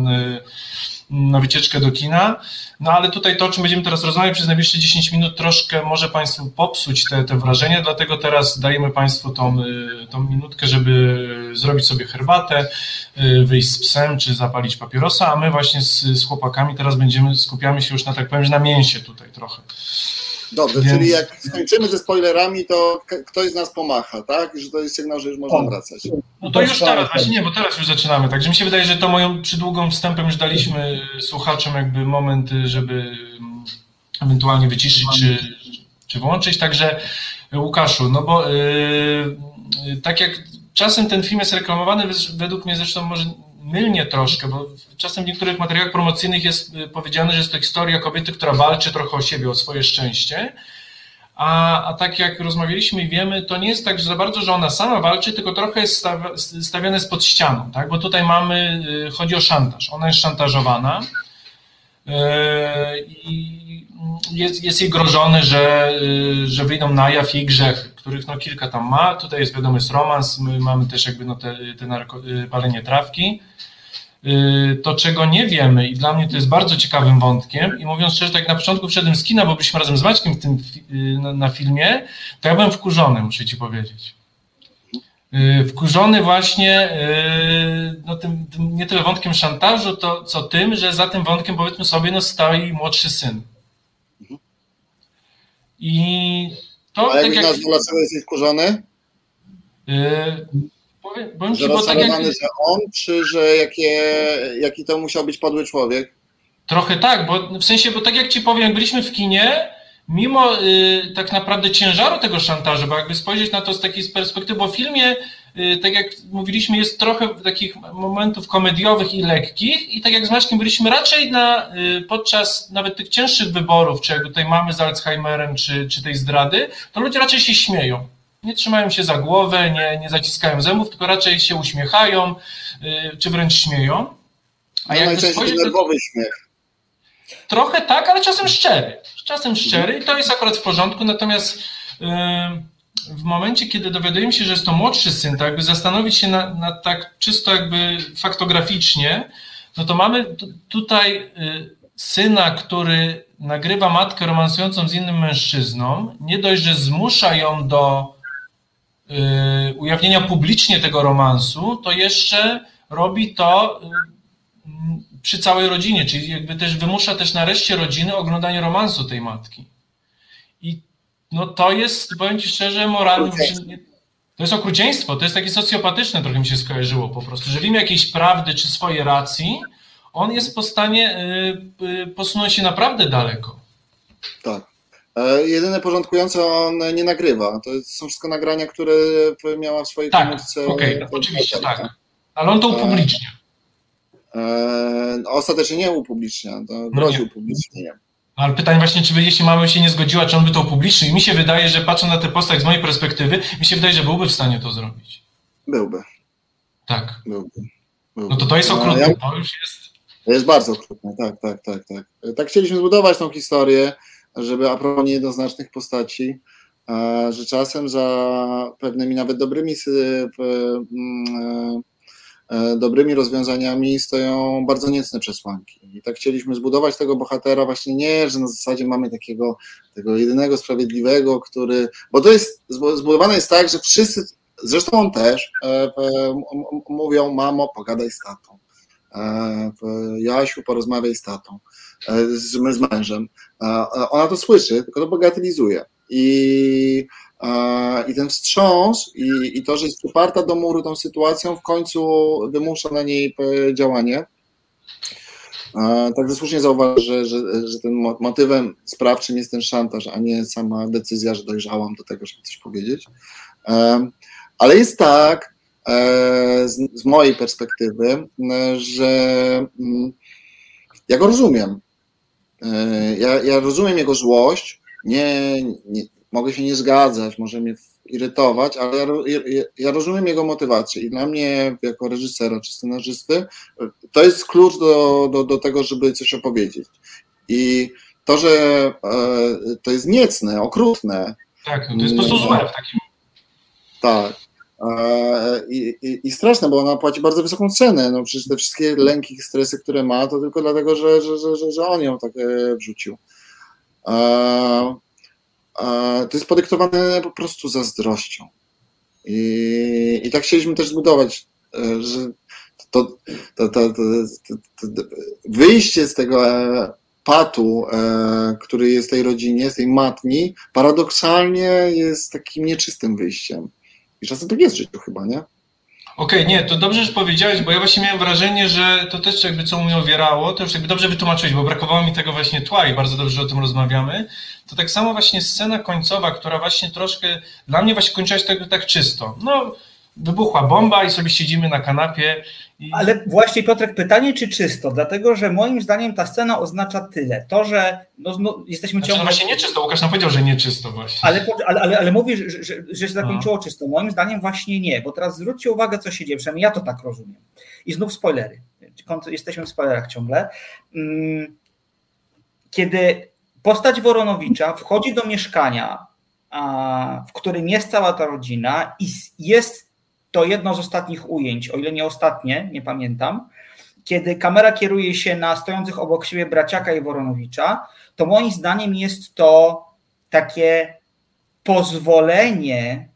na wycieczkę do kina. No ale tutaj to, o czym będziemy teraz rozmawiać przez najbliższe 10 minut, troszkę może Państwu popsuć te, te wrażenia, dlatego teraz dajemy Państwu tą, y, tą minutkę, żeby zrobić sobie herbatę, y, wyjść z psem, czy zapalić papierosa, a my właśnie z, z chłopakami teraz będziemy, skupiamy się już na tak powiem, na mięsie tutaj trochę. Dobrze, Więc... czyli jak skończymy ze spoilerami, to ktoś z nas pomacha, tak? Że to jest sygnał, że już można wracać. No to już teraz, właśnie nie, bo teraz już zaczynamy. Także mi się wydaje, że to moją przydługą wstępem już daliśmy słuchaczom jakby moment, żeby mm, ewentualnie wyciszyć czy, czy wyłączyć. Także Łukaszu, no bo yy, tak jak czasem ten film jest reklamowany, według mnie zresztą może mylnie troszkę, bo czasem w niektórych materiałach promocyjnych jest y, powiedziane, że jest to historia kobiety, która walczy trochę o siebie, o swoje szczęście. A, a tak jak rozmawialiśmy i wiemy, to nie jest tak że za bardzo, że ona sama walczy, tylko trochę jest stawiane pod ścianą, tak? bo tutaj mamy, y, chodzi o szantaż. Ona jest szantażowana y, i jest, jest jej grożony, że, że wyjdą na jaw jej grzechy, których no kilka tam ma. Tutaj jest wiadomo, jest romans, my mamy też jakby no te, te narko, palenie trawki. Y, to, czego nie wiemy, i dla mnie to jest bardzo ciekawym wątkiem, i mówiąc szczerze, tak na początku wszedłem z kina, bo byliśmy razem z Maćkiem w tym, y, na, na filmie, to ja byłem wkurzony, muszę ci powiedzieć. Y, wkurzony właśnie no tym, tym, nie tyle wątkiem szantażu, to co tym, że za tym wątkiem powiedzmy sobie no stoi młodszy syn. I to A tak jak... nas dlaczego jesteś wkurzony? Powiem, że tak jak... że on, czy że jakie, jaki to musiał być podły człowiek? Trochę tak, bo w sensie, bo tak jak ci powiem, jak byliśmy w kinie, mimo y, tak naprawdę ciężaru tego szantażu, bo jakby spojrzeć na to z takiej perspektywy, bo w filmie, tak jak mówiliśmy, jest trochę takich momentów komediowych i lekkich i tak jak z Maćkiem byliśmy raczej na, y, podczas nawet tych cięższych wyborów, czy jak tutaj mamy z Alzheimerem, czy, czy tej zdrady, to ludzie raczej się śmieją nie trzymają się za głowę, nie, nie zaciskają zębów, tylko raczej się uśmiechają, yy, czy wręcz śmieją. A jak spojrzeć, nerwowy śmiech. Trochę tak, ale czasem szczery. Czasem szczery i to jest akurat w porządku, natomiast yy, w momencie, kiedy dowiadujemy się, że jest to młodszy syn, to jakby zastanowić się nad na tak czysto jakby faktograficznie, no to mamy tutaj yy, syna, który nagrywa matkę romansującą z innym mężczyzną, nie dość, że zmusza ją do Y, ujawnienia publicznie tego romansu, to jeszcze robi to y, przy całej rodzinie, czyli jakby też wymusza też nareszcie rodziny oglądanie romansu tej matki. No to jest, powiem Ci szczerze, moralne. To jest okrucieństwo, to jest takie socjopatyczne, trochę mi się skojarzyło po prostu, że w imię jakiejś prawdy czy swojej racji, on jest po stanie y, posunąć się naprawdę daleko. Tak. E, jedyne porządkujące on nie nagrywa. To są wszystko nagrania, które miała w swojej tak, komórce. Okej, okay, oczywiście, tak. Ale on to e, upublicznia. E, ostatecznie nie upublicznia, to no grozi no upublicznieniem. Ale pytanie właśnie, czy by, jeśli mama się nie zgodziła, czy on by to upublicznił? I mi się wydaje, że patrząc na tę postać z mojej perspektywy, mi się wydaje, że byłby w stanie to zrobić. Byłby. Tak. Byłby. Byłby. No to to jest okrutne, ja... to już jest... To jest bardzo okrutne, tak, tak, tak, tak. Tak chcieliśmy zbudować tą historię, żeby a propos niejednoznacznych postaci, że czasem za pewnymi nawet dobrymi e, dobrymi rozwiązaniami stoją bardzo niecne przesłanki. I tak chcieliśmy zbudować tego bohatera właśnie nie, że na zasadzie mamy takiego tego jedynego sprawiedliwego, który, bo to jest zbudowane jest tak, że wszyscy, zresztą on też, e, mówią mamo, pogadaj z tatą. E, Jasiu, porozmawiaj z tatą, z, z mężem. Ona to słyszy, tylko to bagatelizuje. I, i ten wstrząs i, i to, że jest przyparta do muru tą sytuacją, w końcu wymusza na niej działanie. Także słusznie zauważ, że, że, że tym motywem sprawczym jest ten szantaż, a nie sama decyzja, że dojrzałam do tego, żeby coś powiedzieć. Ale jest tak, e, z, z mojej perspektywy, że ja go rozumiem. E, ja, ja rozumiem jego złość, nie, nie, mogę się nie zgadzać, może mnie irytować, ale ja, ja, ja, rozumiem jego motywację i dla mnie, jako reżysera czy scenarzysty, to jest klucz do, do, do tego, żeby coś opowiedzieć. I to, że e, to jest niecne, okrutne. Tak, no to jest po prostu złe w takim. Tak. E, I, i, I, straszne, bo ona płaci bardzo wysoką cenę. No przecież te wszystkie lęki, stresy, które ma, to tylko dlatego, że, że, że, że on ją tak e, wrzucił. To jest podyktowane po prostu zazdrością. I, i tak chcieliśmy też zbudować, e, że to, to, to, to wyjście z tego e, patu, e, który jest tej rodzinie, z tej matni, paradoksalnie jest takim nieczystym wyjściem. I czasem tak jest w życiu chyba, nie? Okej, okay, nie, to dobrze, że powiedziałeś, bo ja właśnie miałem wrażenie, że to też jakby co mnie owierało, to już jakby dobrze wytłumaczyłeś, bo brakowało mi tego właśnie tła i bardzo dobrze, że o tym rozmawiamy. To tak samo właśnie scena końcowa, która właśnie troszkę, dla mnie właśnie kończyła się tak, tak czysto. No, wybuchła bomba i sobie siedzimy na kanapie. I... Ale właśnie Piotrek, pytanie czy czysto? Dlatego, że moim zdaniem ta scena oznacza tyle. To, że no, no, jesteśmy znaczy, ciągle... No właśnie nieczysto, Łukasz nam powiedział, że nieczysto właśnie. Ale, ale, ale, ale mówisz, że, że, że się zakończyło no. czysto. Moim zdaniem właśnie nie, bo teraz zwróćcie uwagę, co się dzieje, przynajmniej ja to tak rozumiem. I znów spoilery. Jesteśmy w spoilerach ciągle. Mm, kiedy postać Woronowicza wchodzi do mieszkania, w którym jest cała ta rodzina i jest to jedno z ostatnich ujęć, o ile nie ostatnie, nie pamiętam, kiedy kamera kieruje się na stojących obok siebie Braciaka i Woronowicza, to moim zdaniem jest to takie pozwolenie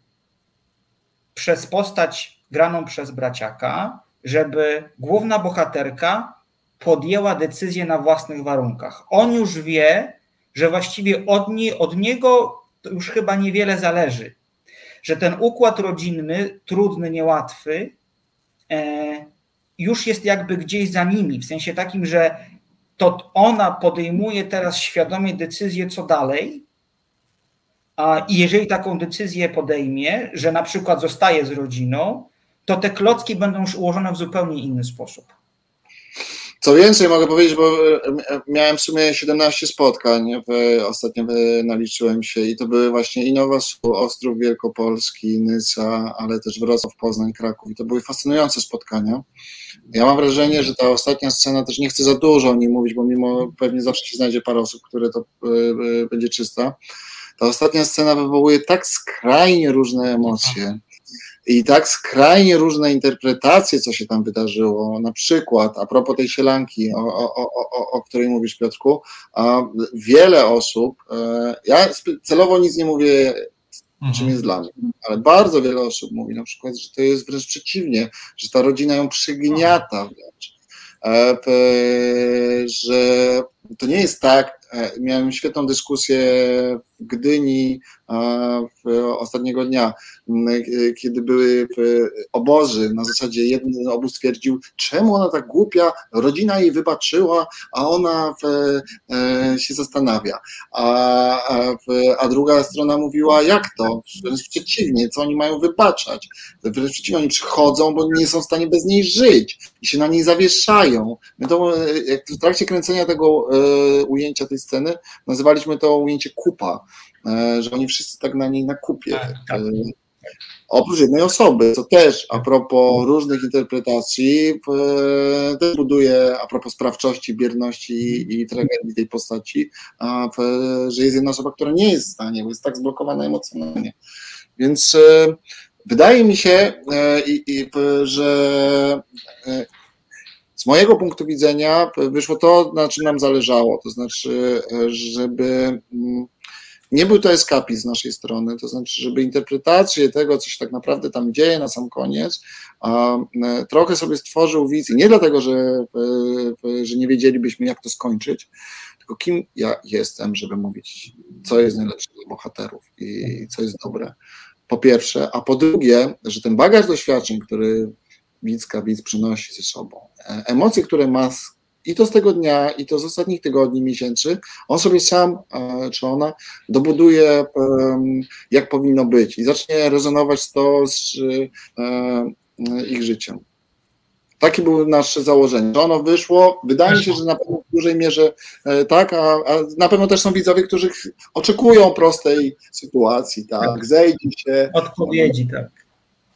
przez postać graną przez Braciaka, żeby główna bohaterka podjęła decyzję na własnych warunkach. On już wie, że właściwie od, nie, od niego już chyba niewiele zależy że ten układ rodzinny, trudny, niełatwy, e, już jest jakby gdzieś za nimi, w sensie takim, że to ona podejmuje teraz świadomie decyzję, co dalej. A, jeżeli taką decyzję podejmie, że na przykład zostaje z rodziną, to te klocki będą już ułożone w zupełnie inny sposób. Co więcej, mogę powiedzieć, bo e, e, miałem w sumie 17 spotkań, w, ostatnio naliczyłem się i to były właśnie i Nowa Ostrów Wielkopolski, Nysa, ale też Wrocław, Poznań, Kraków i to były fascynujące spotkania. Ja mam wrażenie, że ta ostatnia scena, też nie chcę za dużo o niej mówić, bo mimo pewnie zawsze się znajdzie parę osób, które to y, będzie czysta. Ta ostatnia scena wywołuje tak skrajnie różne emocje i tak skrajnie różne interpretacje, co się tam wydarzyło. Na przykład, a propos tej sielanki, o, o, o, o której mówisz, Piotrku, wiele osób, e, ja celowo nic nie mówię, mhm. czym jest dla mnie, ale bardzo wiele osób mówi na przykład, że to jest wręcz przeciwnie, że ta rodzina ją przygniata wręcz, e, że to nie jest tak, e, miałem świetną dyskusję Gdyni ostatniego dnia, kiedy były obozy, na zasadzie jeden obóz twierdził, czemu ona tak głupia, rodzina jej wybaczyła, a ona e, się zastanawia. A, a, druga strona mówiła, jak to? Wręcz przeciwnie, co oni mają wybaczać? Wręcz przeciwnie, oni przychodzą, bo nie są w stanie bez niej żyć i się na niej zawieszają. My to, w trakcie kręcenia tego e, ujęcia tej sceny nazywaliśmy to ujęcie kupa, E, że oni wszyscy tak na niej nakupie. Tak, tak. Oprócz jednej osoby, co też a propos różnych interpretacji, też buduje a propos sprawczości, bierności i tragedii tej postaci, że jest jedna osoba, która nie jest w stanie, bo jest tak zblokowana emocjonalnie. Więc e, wydaje mi się, e, że e, z mojego punktu widzenia wyszło to, na czym nam zależało, to znaczy, żeby mm, nie był to eskapizm z naszej strony, to znaczy, żeby interpretację tego, co się tak naprawdę tam dzieje na sam koniec, trochę sobie stworzył widz nie dlatego, że, że nie wiedzielibyśmy, jak to skończyć, tylko kim ja jestem, żeby mówić, co jest najlepsze dla bohaterów i co jest dobre. Po pierwsze, a po drugie, że ten bagaż doświadczeń, który widzka, widz przynosi ze sobą, e, emocje, które ma i to z tego dnia, i to z ostatnich tygodni, miesięcy, on sobie sam, e, czy ona, dobuduje, jak powinno być i zacznie rezonować to z e, ich życiem. Takie było nasze założenie. Że ono wyszło, wydaje mi się, że na pewno w dużej mierze e, tak, a, a, na pewno też są widzowie, którzy oczekują prostej sytuacji, tak, tak. zejdzie się. Odpowiedzi, tak.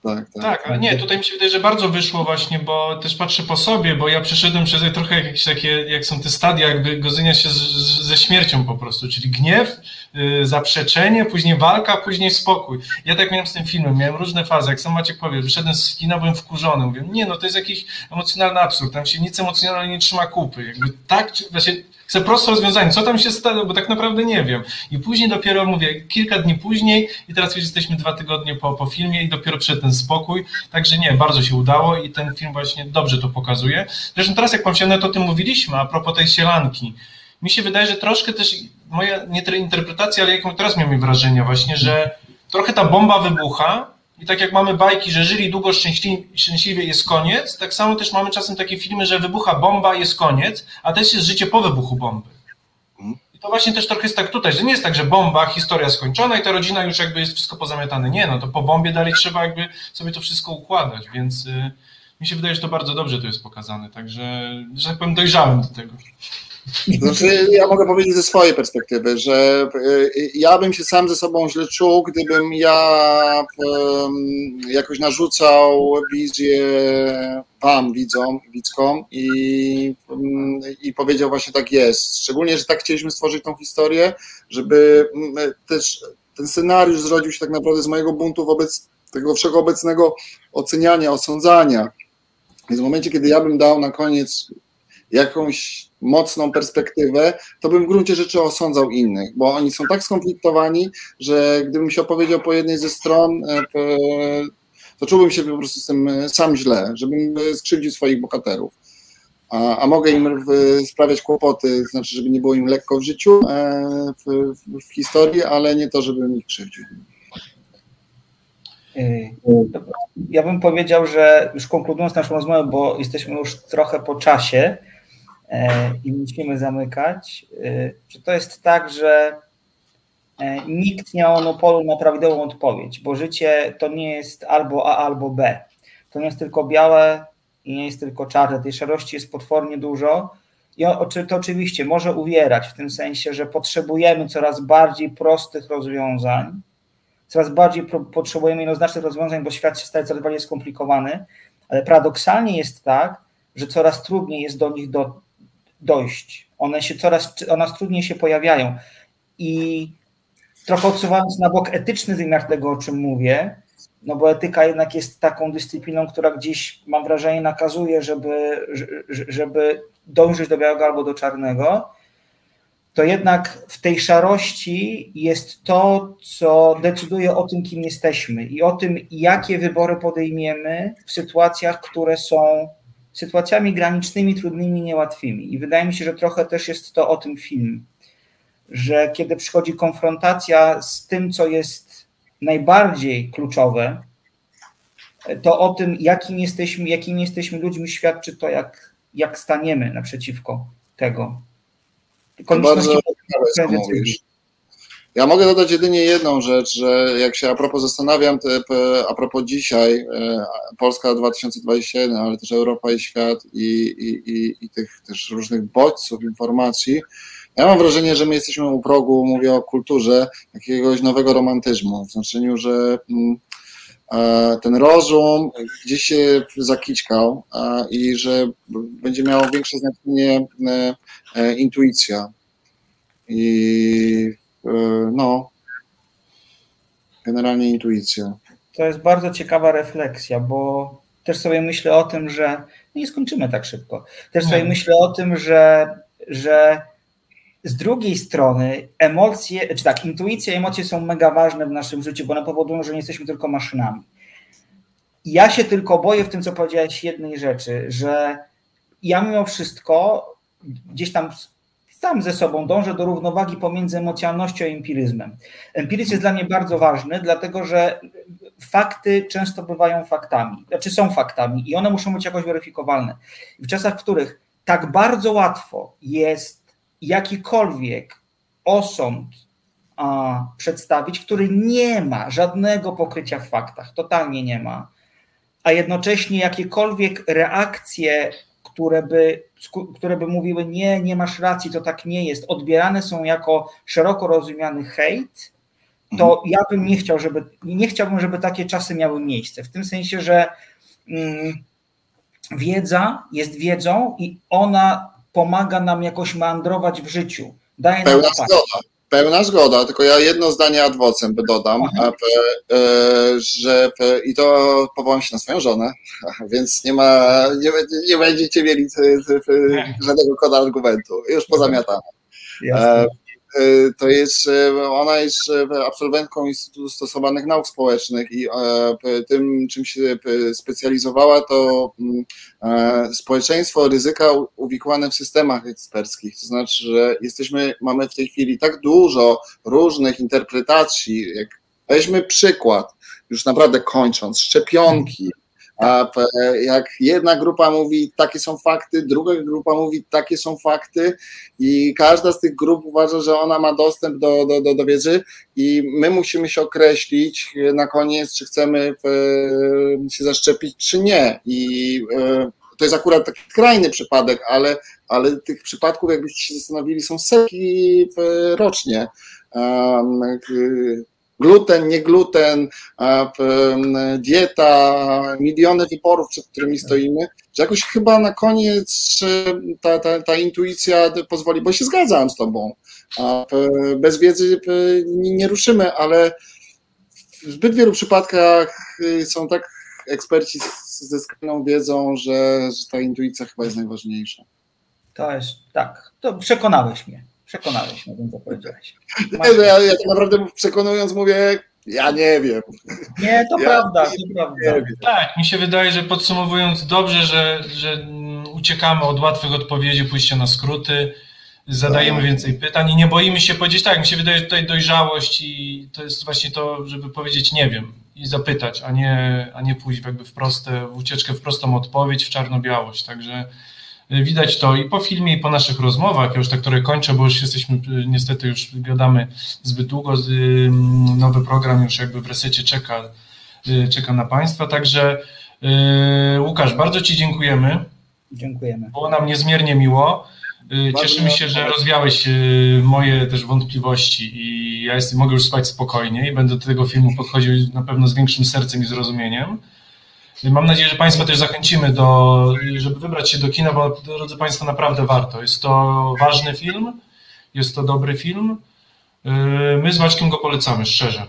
Tak, tak. tak, ale nie, tutaj mi się wydaje, że bardzo wyszło właśnie, bo też patrzę po sobie, bo ja przeszedłem przez trochę jakieś takie, jak są te stadia jakby godzenia się z, z, ze śmiercią po prostu, czyli gniew, yy, zaprzeczenie, później walka, później spokój. Ja tak miałem z tym filmem, miałem różne fazy, jak sam Maciek powie, wyszedłem z kina, byłem wkurzony, mówię, nie no, to jest jakiś emocjonalny absurd, tam się nic emocjonalnie nie trzyma kupy, jakby tak, właśnie Chcę proste rozwiązanie, co tam się stało, bo tak naprawdę nie wiem. I później dopiero mówię, kilka dni później i teraz już jesteśmy dwa tygodnie po, po filmie i dopiero przed ten spokój, także nie, bardzo się udało i ten film właśnie dobrze to pokazuje. Zresztą teraz jak pan to o tym mówiliśmy, a propos tej sielanki, mi się wydaje, że troszkę też moja, nie tyle interpretacja, ale jak teraz miałem wrażenie właśnie, że trochę ta bomba wybucha, i tak jak mamy bajki, że żyli długo szczęśliwie, jest koniec, tak samo też mamy czasem takie filmy, że wybucha bomba jest koniec, a też jest życie po wybuchu bomby. I to właśnie też trochę jest tak tutaj, że nie jest tak, że bomba, historia skończona i ta rodzina już jakby jest wszystko pozamiatane. Nie, no to po bombie dalej trzeba jakby sobie to wszystko układać, więc y, mi się wydaje, że to bardzo dobrze to jest pokazane, także, że tak powiem, dojrzałem do tego. Znaczy, ja mogę powiedzieć ze swojej perspektywy, że y, ja bym się sam ze sobą źle czuł, gdybym ja jakoś narzucał wizję wam, widzom, widzkom i, i powiedział właśnie tak jest. Szczególnie, że tak chcieliśmy stworzyć tą historię, żeby też ten scenariusz zrodził się tak naprawdę z mojego buntu wobec tego wszechobecnego oceniania, osądzania. Więc w momencie, kiedy ja bym dał na koniec jakąś mocną perspektywę, to bym w gruncie rzeczy osądzał innych, bo oni są tak skonfliktowani, że gdybym się opowiedział po jednej ze stron, e, to czułbym się po prostu z tym e, sam źle, żebym e, skrzywdził swoich bohaterów. A, a mogę im sprawiać kłopoty, znaczy, żeby nie było im lekko w życiu, w, w historii, ale nie to, żebym ich krzywdził. Ja bym powiedział, że już konkludując naszą rozmowę, bo jesteśmy już trochę po czasie, E, i musimy zamykać. E, czy to jest tak, że e, nikt nie ma monopolu na prawidłową odpowiedź, bo życie to nie jest albo A, albo B. To nie jest tylko białe i nie jest tylko czarne. Tej szarości jest potwornie dużo. I to oczywiście może uwierać w tym sensie, że potrzebujemy coraz bardziej prostych rozwiązań, coraz bardziej potrzebujemy jednoznacznych rozwiązań, bo świat się staje coraz bardziej skomplikowany, ale paradoksalnie jest tak, że coraz trudniej jest do nich do, dojść. One się coraz, one trudniej się pojawiają. I trochę odsuwając na bok etyczny wymiar tego, o czym mówię, no bo etyka jednak jest taką dyscypliną, która gdzieś, mam wrażenie, nakazuje, żeby, żeby dążyć do białego albo do czarnego, to jednak w tej szarości jest to, co decyduje o tym, kim jesteśmy i o tym, jakie wybory podejmiemy w sytuacjach, które są sytuacjami granicznymi, trudnymi, niełatwymi. I wydaje mi się, że trochę też jest to o tym film, że kiedy przychodzi konfrontacja z tym, co jest najbardziej kluczowe, to o tym, jakim jesteśmy, jakimi jesteśmy ludźmi, świadczy to, jak, jak staniemy naprzeciwko tego. Konieczności ja mogę dodać jedynie jedną rzecz, że jak się a propos zastanawiam, a propos dzisiaj, e, Polska 2021, ale też Europa i świat i, i, i, i tych też różnych bodźców informacji, ja mam wrażenie, że my jesteśmy u progu, mówię o kulturze, jakiegoś nowego romantyzmu, w znaczeniu, że mm, ten rozum gdzieś się zakićkał i że będzie miało większe znaczenie intuicja. I no, generalnie intuicja. To jest bardzo ciekawa refleksja, bo też sobie myślę o tym, że no nie skończymy tak szybko. Też sobie myślę o tym, że, że z drugiej strony emocje, czy tak, intuicja i emocje są mega ważne w naszym życiu, bo one powodują, że nie jesteśmy tylko maszynami. Ja się tylko boję w tym, co powiedziałeś, jednej rzeczy, że ja mimo wszystko gdzieś tam sam ze sobą dążę do równowagi pomiędzy emocjonalnością i empiryzmem. Empiryzm jest dla mnie bardzo ważny, dlatego że fakty często bywają faktami, znaczy są faktami i one muszą być jakoś weryfikowalne. W czasach, w których tak bardzo łatwo jest jakikolwiek osąd a, przedstawić, który nie ma żadnego pokrycia w faktach, totalnie nie ma, a jednocześnie jakiekolwiek reakcje, które by, które by mówiły nie, nie masz racji, to tak nie jest, odbierane są jako szeroko rozumiany hejt, to mhm. ja bym nie chciał, żeby, nie chciałbym, żeby takie czasy miały miejsce. W tym sensie, że mm, wiedza jest wiedzą i ona pomaga nam jakoś meandrować w życiu. Daje Pełna nam zgoda. Pełna zgoda, tylko ja jedno zdanie ad vocem dodam, mhm. e, że i to powołam się na swoją żonę, więc nie ma, nie, nie będziecie mieli żadnego koda argumentu, już pozamiatane. Jasne. Y, to jest, y, ona jest y, absolwentką Instytutu Stosowanych Nauk Społecznych i tym, czym się specjalizowała, to mm, e, społeczeństwo ryzyka uwikłane w systemach eksperckich. To znaczy, że jesteśmy, mamy w tej chwili tak dużo różnych interpretacji, jak weźmy przykład, już naprawdę kończąc, szczepionki, a jak jedna grupa mówi, takie są fakty, druga grupa mówi, takie są fakty, i każda z tych grup uważa, że ona ma dostęp do, do, do, do wiedzy, i my musimy się określić na koniec, czy chcemy się zaszczepić, czy nie. I e, to jest akurat taki skrajny przypadek, ale, ale tych przypadków, jakbyście się zastanowili, są setki rocznie gluten, nie gluten, dieta, miliony wyborów, przed którymi stoimy, że jakoś chyba na koniec ta, ta, ta intuicja pozwoli, bo się zgadzam z tobą. Bez wiedzy nie ruszymy, ale w zbyt wielu przypadkach y, są tak eksperci ze skrajną wiedzą, że, że ta intuicja chyba jest najważniejsza. To jest tak, to przekonałeś mnie. Przekonałeś mnie tym, co powiedziałeś. Nie, no ja, ja tak naprawdę przekonując mówię, ja nie wiem. Nie, to ja prawda, to prawda. Tak, mi się wydaje, że podsumowując dobrze, że, że uciekamy od łatwych odpowiedzi, pójścia na skróty, zadajemy tak. więcej pytań i nie boimy się powiedzieć tak. Mi się wydaje, że tutaj dojrzałość i to jest właśnie to, żeby powiedzieć nie wiem i zapytać, a nie, a nie pójść jakby w proste, w ucieczkę w prostą odpowiedź, w czarno-białość. Także Widać to i po filmie, i po naszych rozmowach, ja już tak które kończę, bo już jesteśmy, niestety już gadamy zbyt długo, nowy program już jakby w resecie czeka, y, czeka na Państwa, także y, Łukasz, bardzo Ci dziękujemy. Dziękujemy. Było nam niezmiernie miło. Y, cieszymy się, że rozwiałeś moje też wątpliwości i ja jestem, mogę już spać spokojnie i będę do tego filmu podchodził na pewno z większym sercem i zrozumieniem. Mam nadzieję, że Państwa też zachęcimy do, żeby wybrać się do kina, bo drodzy Państwo, naprawdę warto. Jest to ważny film, jest to dobry film. Yy, my z Maćkiem go polecamy, szczerze.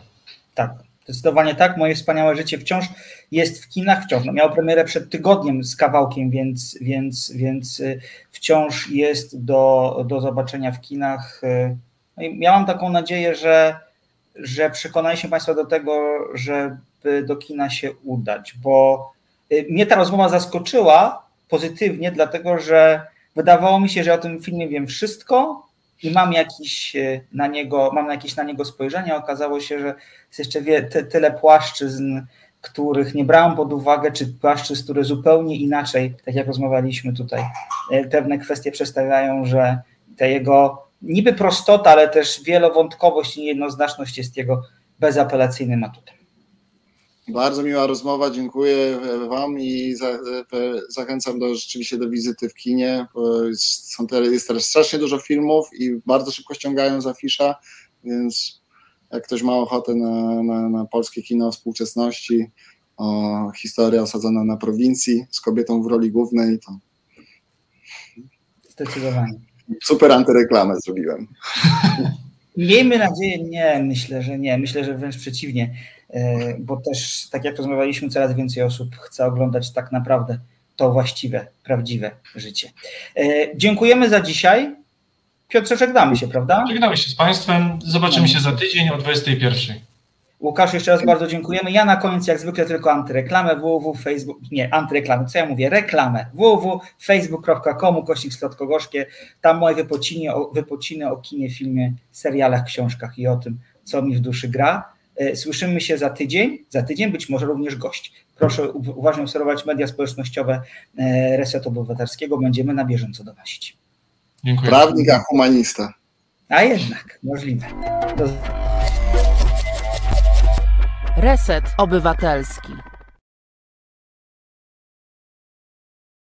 Tak, zdecydowanie tak. Moje wspaniałe życie wciąż jest w kinach, wciąż. No, miał premierę przed tygodniem z kawałkiem, więc, więc, więc y, wciąż jest do, do zobaczenia w kinach. Y, no i miałam taką nadzieję, że, że przekonaliśmy Państwa do tego, że do kina się udać, bo y, mnie ta rozmowa zaskoczyła pozytywnie, dlatego że wydawało mi się, że o tym filmie wiem wszystko i mam jakiś y, na niego, mam jakieś na niego spojrzenie. Okazało się, że jest jeszcze wie, ty, tyle płaszczyzn, których nie brałam pod uwagę, czy płaszczyzn, które zupełnie inaczej, tak jak rozmawialiśmy tutaj, y, pewne kwestie przedstawiają, że ta jego niby prostota, ale też wielowątkowość i niejednoznaczność jest jego bezapelacyjnym atutem. Bardzo miła rozmowa, dziękuję Wam i za, zachęcam do, rzeczywiście do wizyty w kinie. Są teraz, jest teraz strasznie dużo filmów i bardzo szybko ściągają z afisza, więc jak ktoś ma ochotę na, na, na polskie kino współczesności, o, historia osadzona na prowincji z kobietą w roli głównej. To Zdecydowanie. Super antyreklamę zrobiłem. Miejmy nadzieję, nie, myślę, że nie. Myślę, że wręcz przeciwnie, e, bo też, tak jak rozmawialiśmy, coraz więcej osób chce oglądać tak naprawdę to właściwe, prawdziwe życie. E, dziękujemy za dzisiaj. Piotrze, żegnamy się, prawda? Żegnamy się z Państwem. Zobaczymy się za tydzień o 21. Łukasz, jeszcze raz bardzo dziękujemy. Ja na koniec, jak zwykle, tylko antyreklamę www, Facebook, nie, antyreklamę, co ja mówię, reklamę www.facebook.com, kośnik Slotkogorzkie, tam moje wypociny wypociny o kinie, filmie, serialach, książkach i o tym, co mi w duszy gra. E, słyszymy się za tydzień, za tydzień być może również gość. Proszę uważnie obserwować media społecznościowe e, Resetu Obywatelskiego, będziemy na bieżąco donosić. Dziękuję. Prawnik, a humanista. A jednak, możliwe. Do... Reset Obywatelski.